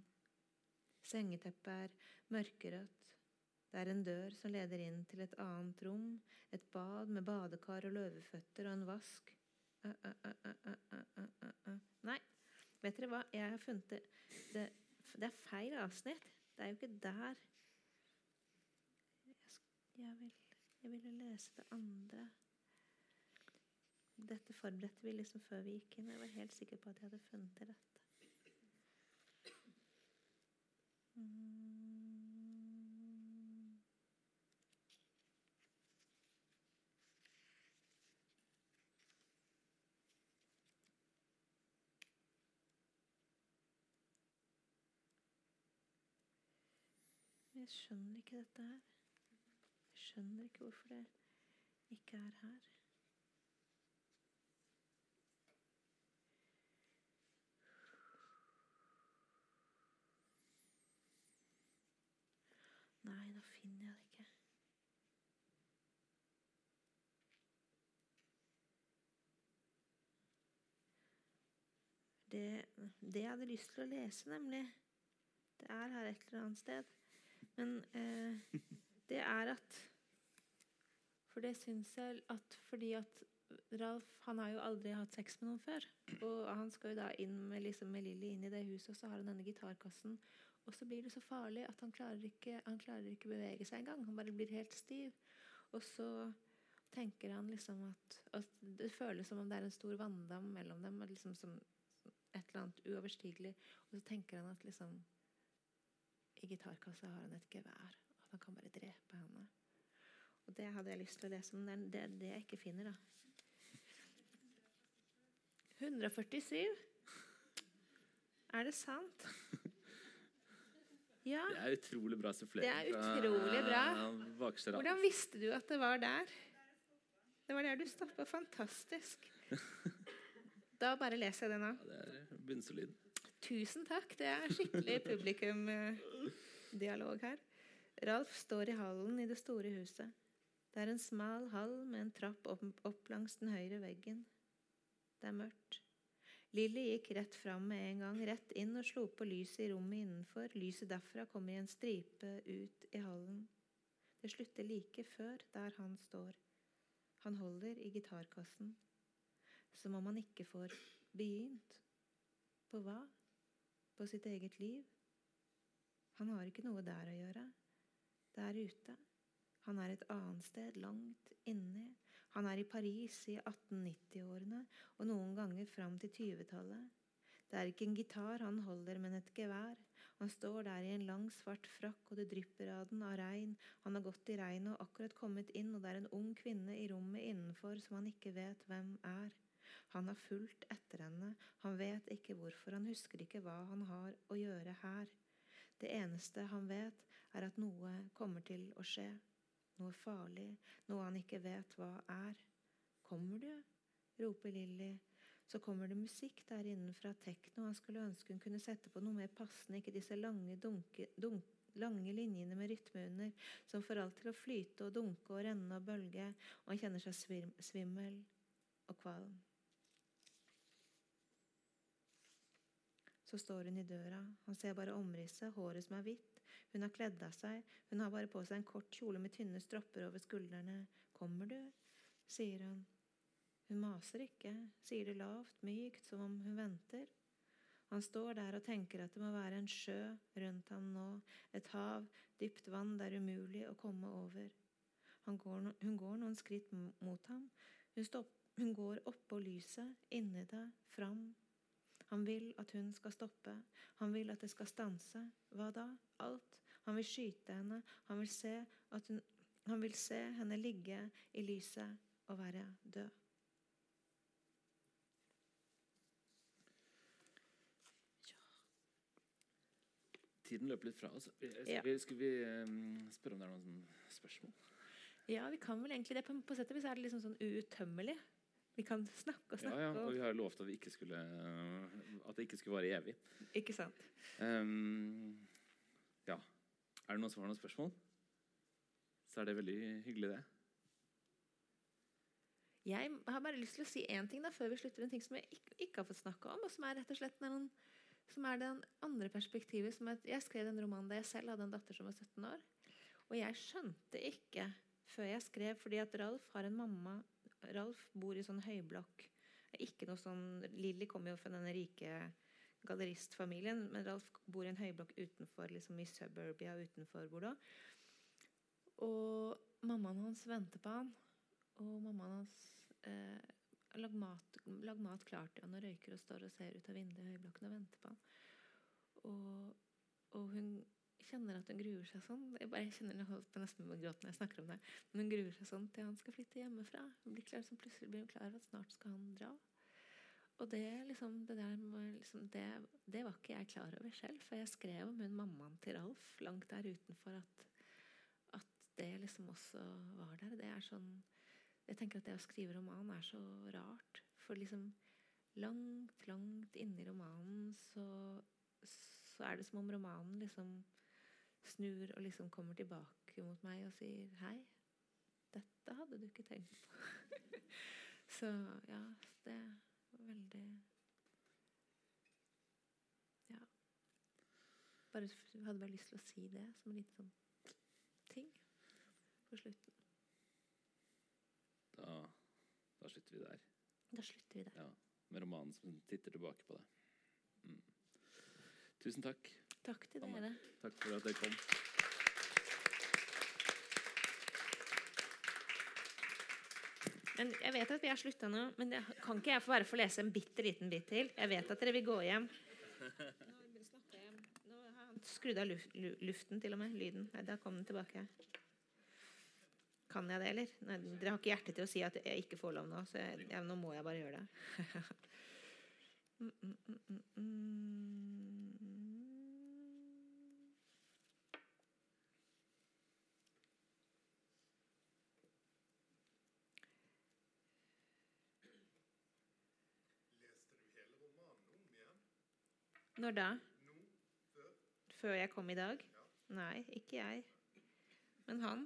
Sengeteppet er mørkerødt. Det er en dør som leder inn til et annet rom, et bad med badekar og løveføtter og en vask. Uh, uh, uh, Nei, vet dere hva? Jeg har funnet det. det. er feil avsnitt. Det er jo ikke der. Jeg, vil, jeg ville lese det andre. Dette forberedte vi liksom før vi gikk inn. Jeg var helt sikker på at jeg hadde funnet det rette. Jeg skjønner ikke dette her. Jeg skjønner ikke hvorfor det ikke er her. Nei, nå finner jeg det ikke. Det, det jeg hadde lyst til å lese, nemlig Det er her et eller annet sted. Men eh, det er at For det syns jeg at fordi at Ralf han har jo aldri hatt sex med noen før. Og han skal jo da inn med, liksom, med Lilly inn i det huset, og så har han denne gitarkassen. Og så blir det så farlig at han klarer ikke, han klarer ikke bevege seg engang. Han bare blir helt stiv. Og så tenker han liksom at, at Det føles som om det er en stor vanndam mellom dem. Liksom som et eller annet uoverstigelig. Og så tenker han at liksom I gitarkassa har han et gevær. At han kan bare drepe henne. Og det hadde jeg lyst til å lese, men det er det jeg ikke finner, da. 147. Er det sant? Ja. Det er utrolig bra supplering. Det er utrolig bra. Hvordan visste du at det var der? Det var der du stoppa. Fantastisk. Da bare leser jeg det nå. Ja, det er bunnsolid. Tusen takk. Det er skikkelig publikumdialog her. Ralf står i hallen i det store huset. Det er en smal hall med en trapp opp, opp langs den høyre veggen. Det er mørkt. Lilly gikk rett fram med en gang, rett inn og slo på lyset i rommet innenfor. Lyset derfra kom i en stripe ut i hallen. Det slutter like før der han står. Han holder i gitarkassen. Som om han ikke får begynt. På hva? På sitt eget liv? Han har ikke noe der å gjøre. Der ute. Han er et annet sted, langt inni. Han er i Paris i 1890-årene og noen ganger fram til 20-tallet. Det er ikke en gitar han holder, men et gevær. Han står der i en lang, svart frakk, og det drypper av den av regn. Han har gått i regnet og akkurat kommet inn, og det er en ung kvinne i rommet innenfor som han ikke vet hvem er. Han har fulgt etter henne, han vet ikke hvorfor, han husker ikke hva han har å gjøre her. Det eneste han vet, er at noe kommer til å skje noe farlig, noe han ikke vet hva er. Kommer du? roper Lilly. Så kommer det musikk der innenfra, tekno. Han skulle ønske hun kunne sette på noe mer passende, ikke disse lange, dunke, dunk, lange linjene med rytme under, som får alt til å flyte og dunke og renne og bølge, og han kjenner seg svimmel og kvalm. Så står hun i døra. Han ser bare omrisset, håret som er hvitt, hun har kledd av seg. Hun har bare på seg en kort kjole med tynne stropper over skuldrene. 'Kommer du?' sier hun. Hun maser ikke, sier det lavt, mykt, som om hun venter. Han står der og tenker at det må være en sjø rundt ham nå, et hav, dypt vann det er umulig å komme over. Går, hun går noen skritt mot ham. Hun, stopp, Hun går oppå lyset, inni det, fram. Han vil at hun skal stoppe. Han vil at det skal stanse. Hva da? Alt. Han vil skyte henne. Han vil se, hun, han vil se henne ligge i lyset og være død. Tiden løper litt fra oss. Skal, vi, skal vi um, spørre om det er noen spørsmål? Ja, vi kan vel egentlig det. På, på sett og vis er det liksom sånn uuttømmelig. Vi kan snakke og snakke. Ja, ja, og vi har lovt at, vi ikke skulle, at det ikke skulle vare evig. Ikke sant. Um, ja. Er det noen som har noen spørsmål? Så er det veldig hyggelig, det. Jeg har bare lyst til å si én ting da, før vi slutter. En ting som jeg ikke, ikke har fått snakke om, og som er rett og slett noen som er den andre perspektivet. som at Jeg skrev en roman da jeg selv hadde en datter som var 17 år. Og jeg skjønte ikke før jeg skrev, fordi at Ralf har en mamma Ralf bor i sånn høyblokk. Ikke noe sånn, Lilly kommer jo fra denne rike galleristfamilien, men Ralf bor i en høyblokk utenfor, liksom i suburbia utenfor Bordeaux. Og mammaen hans venter på han, og mammaen hans eh, lag mat, lag mat klar til han og røyker og står og ser ut av vinduet i høyblokken og venter på han. Og, og, hun kjenner at hun gruer seg sånn. Jeg bare kjenner nesten med å gråte når jeg snakker om det. Men hun gruer seg sånn til han skal flytte hjemmefra. Hun blir klar, så plutselig blir hun klar over at snart skal han dra. Og det, liksom, det, der, liksom, det, det, var ikke jeg klar over selv. For jeg skrev om hun mammaen til Ralf langt der utenfor at, at det liksom også var der. Det er sånn jeg tenker at det å skrive roman er så rart. For liksom langt, langt inni romanen så, så er det som om romanen liksom snur og liksom kommer tilbake mot meg og sier Hei, dette hadde du ikke tenkt på. så ja, det var veldig Ja. Bare, hadde bare lyst til å si det som en liten sånn ting på slutten. Da, da, slutter vi der. Da slutter vi der. Ja, Med romanen som titter tilbake på det. Mm. Tusen takk. Takk til dere. Takk for at dere kom. Men Jeg vet at vi har slutta nå, men det, kan ikke jeg få bare få lese en bitte liten bit til? Jeg vet at dere vil gå hjem. Nå har han skrudd av luften, til og med. Lyden. Nei, da kom den tilbake. Kan jeg det, eller? Nei, dere har ikke hjerte til å si at jeg ikke får lov nå, så jeg, ja, nå må jeg bare gjøre det. mm, mm, mm, mm, Når da? Før jeg kom i dag? Nei, ikke jeg. Men han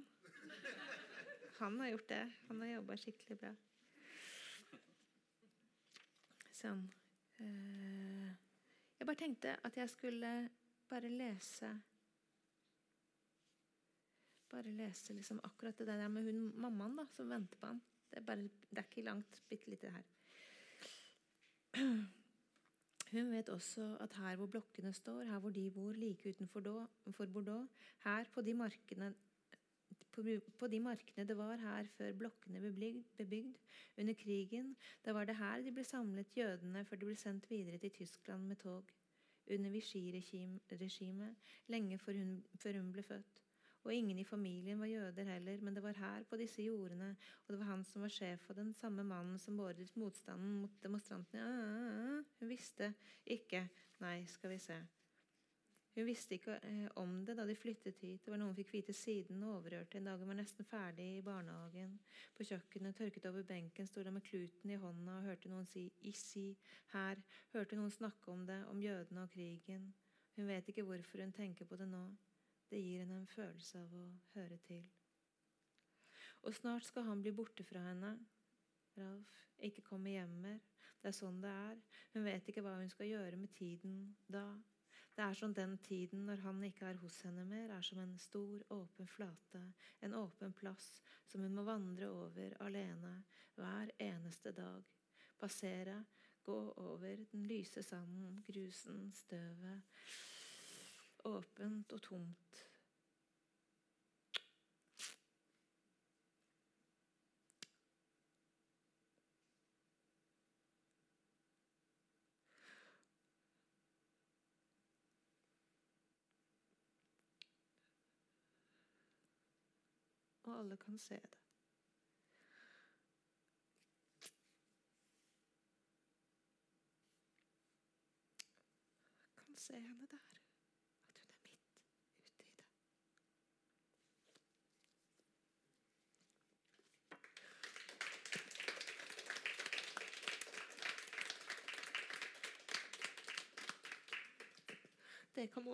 han har gjort det. Han har jobba skikkelig bra. Sånn. Eh, jeg bare tenkte at jeg skulle bare lese Bare lese liksom akkurat det der med hun mammaen da, som venter på han. Det er, bare, det er ikke langt, bitte lite her. Hun vet også at her hvor blokkene står, her hvor de bor like utenfor Bordeaux, her på de markene på de markene det var her før blokkene ble bebygd under krigen. Da var det her de ble samlet, jødene, før de ble sendt videre til Tyskland med tog. Under Vichy-regimet, lenge før hun, før hun ble født. Og ingen i familien var jøder heller, men det var her, på disse jordene, og det var han som var sjef, og den samme mannen som beordret motstanden mot demonstrantene. Ah, ah, ah. Hun visste ikke Nei, skal vi se. Hun visste ikke eh, om det da de flyttet hit. Det var noe hun fikk vite siden og overhørte. En dag hun var nesten ferdig i barnehagen. På kjøkkenet, tørket over benken, sto hun med kluten i hånda og hørte noen si 'issi' her. Hørte noen snakke om det, om jødene og krigen. Hun vet ikke hvorfor hun tenker på det nå. Det gir henne en følelse av å høre til. Og snart skal han bli borte fra henne. Ralf, ikke komme hjem mer. Det er sånn det er. Hun vet ikke hva hun skal gjøre med tiden da. Det er som den tiden når han ikke er hos henne mer, er som en stor, åpen flate, en åpen plass som hun må vandre over alene hver eneste dag. Passere, gå over den lyse sanden, grusen, støvet åpent og tomt. Og alle kan se det. Kan se henne der.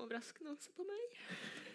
Det kom overraskende også på meg.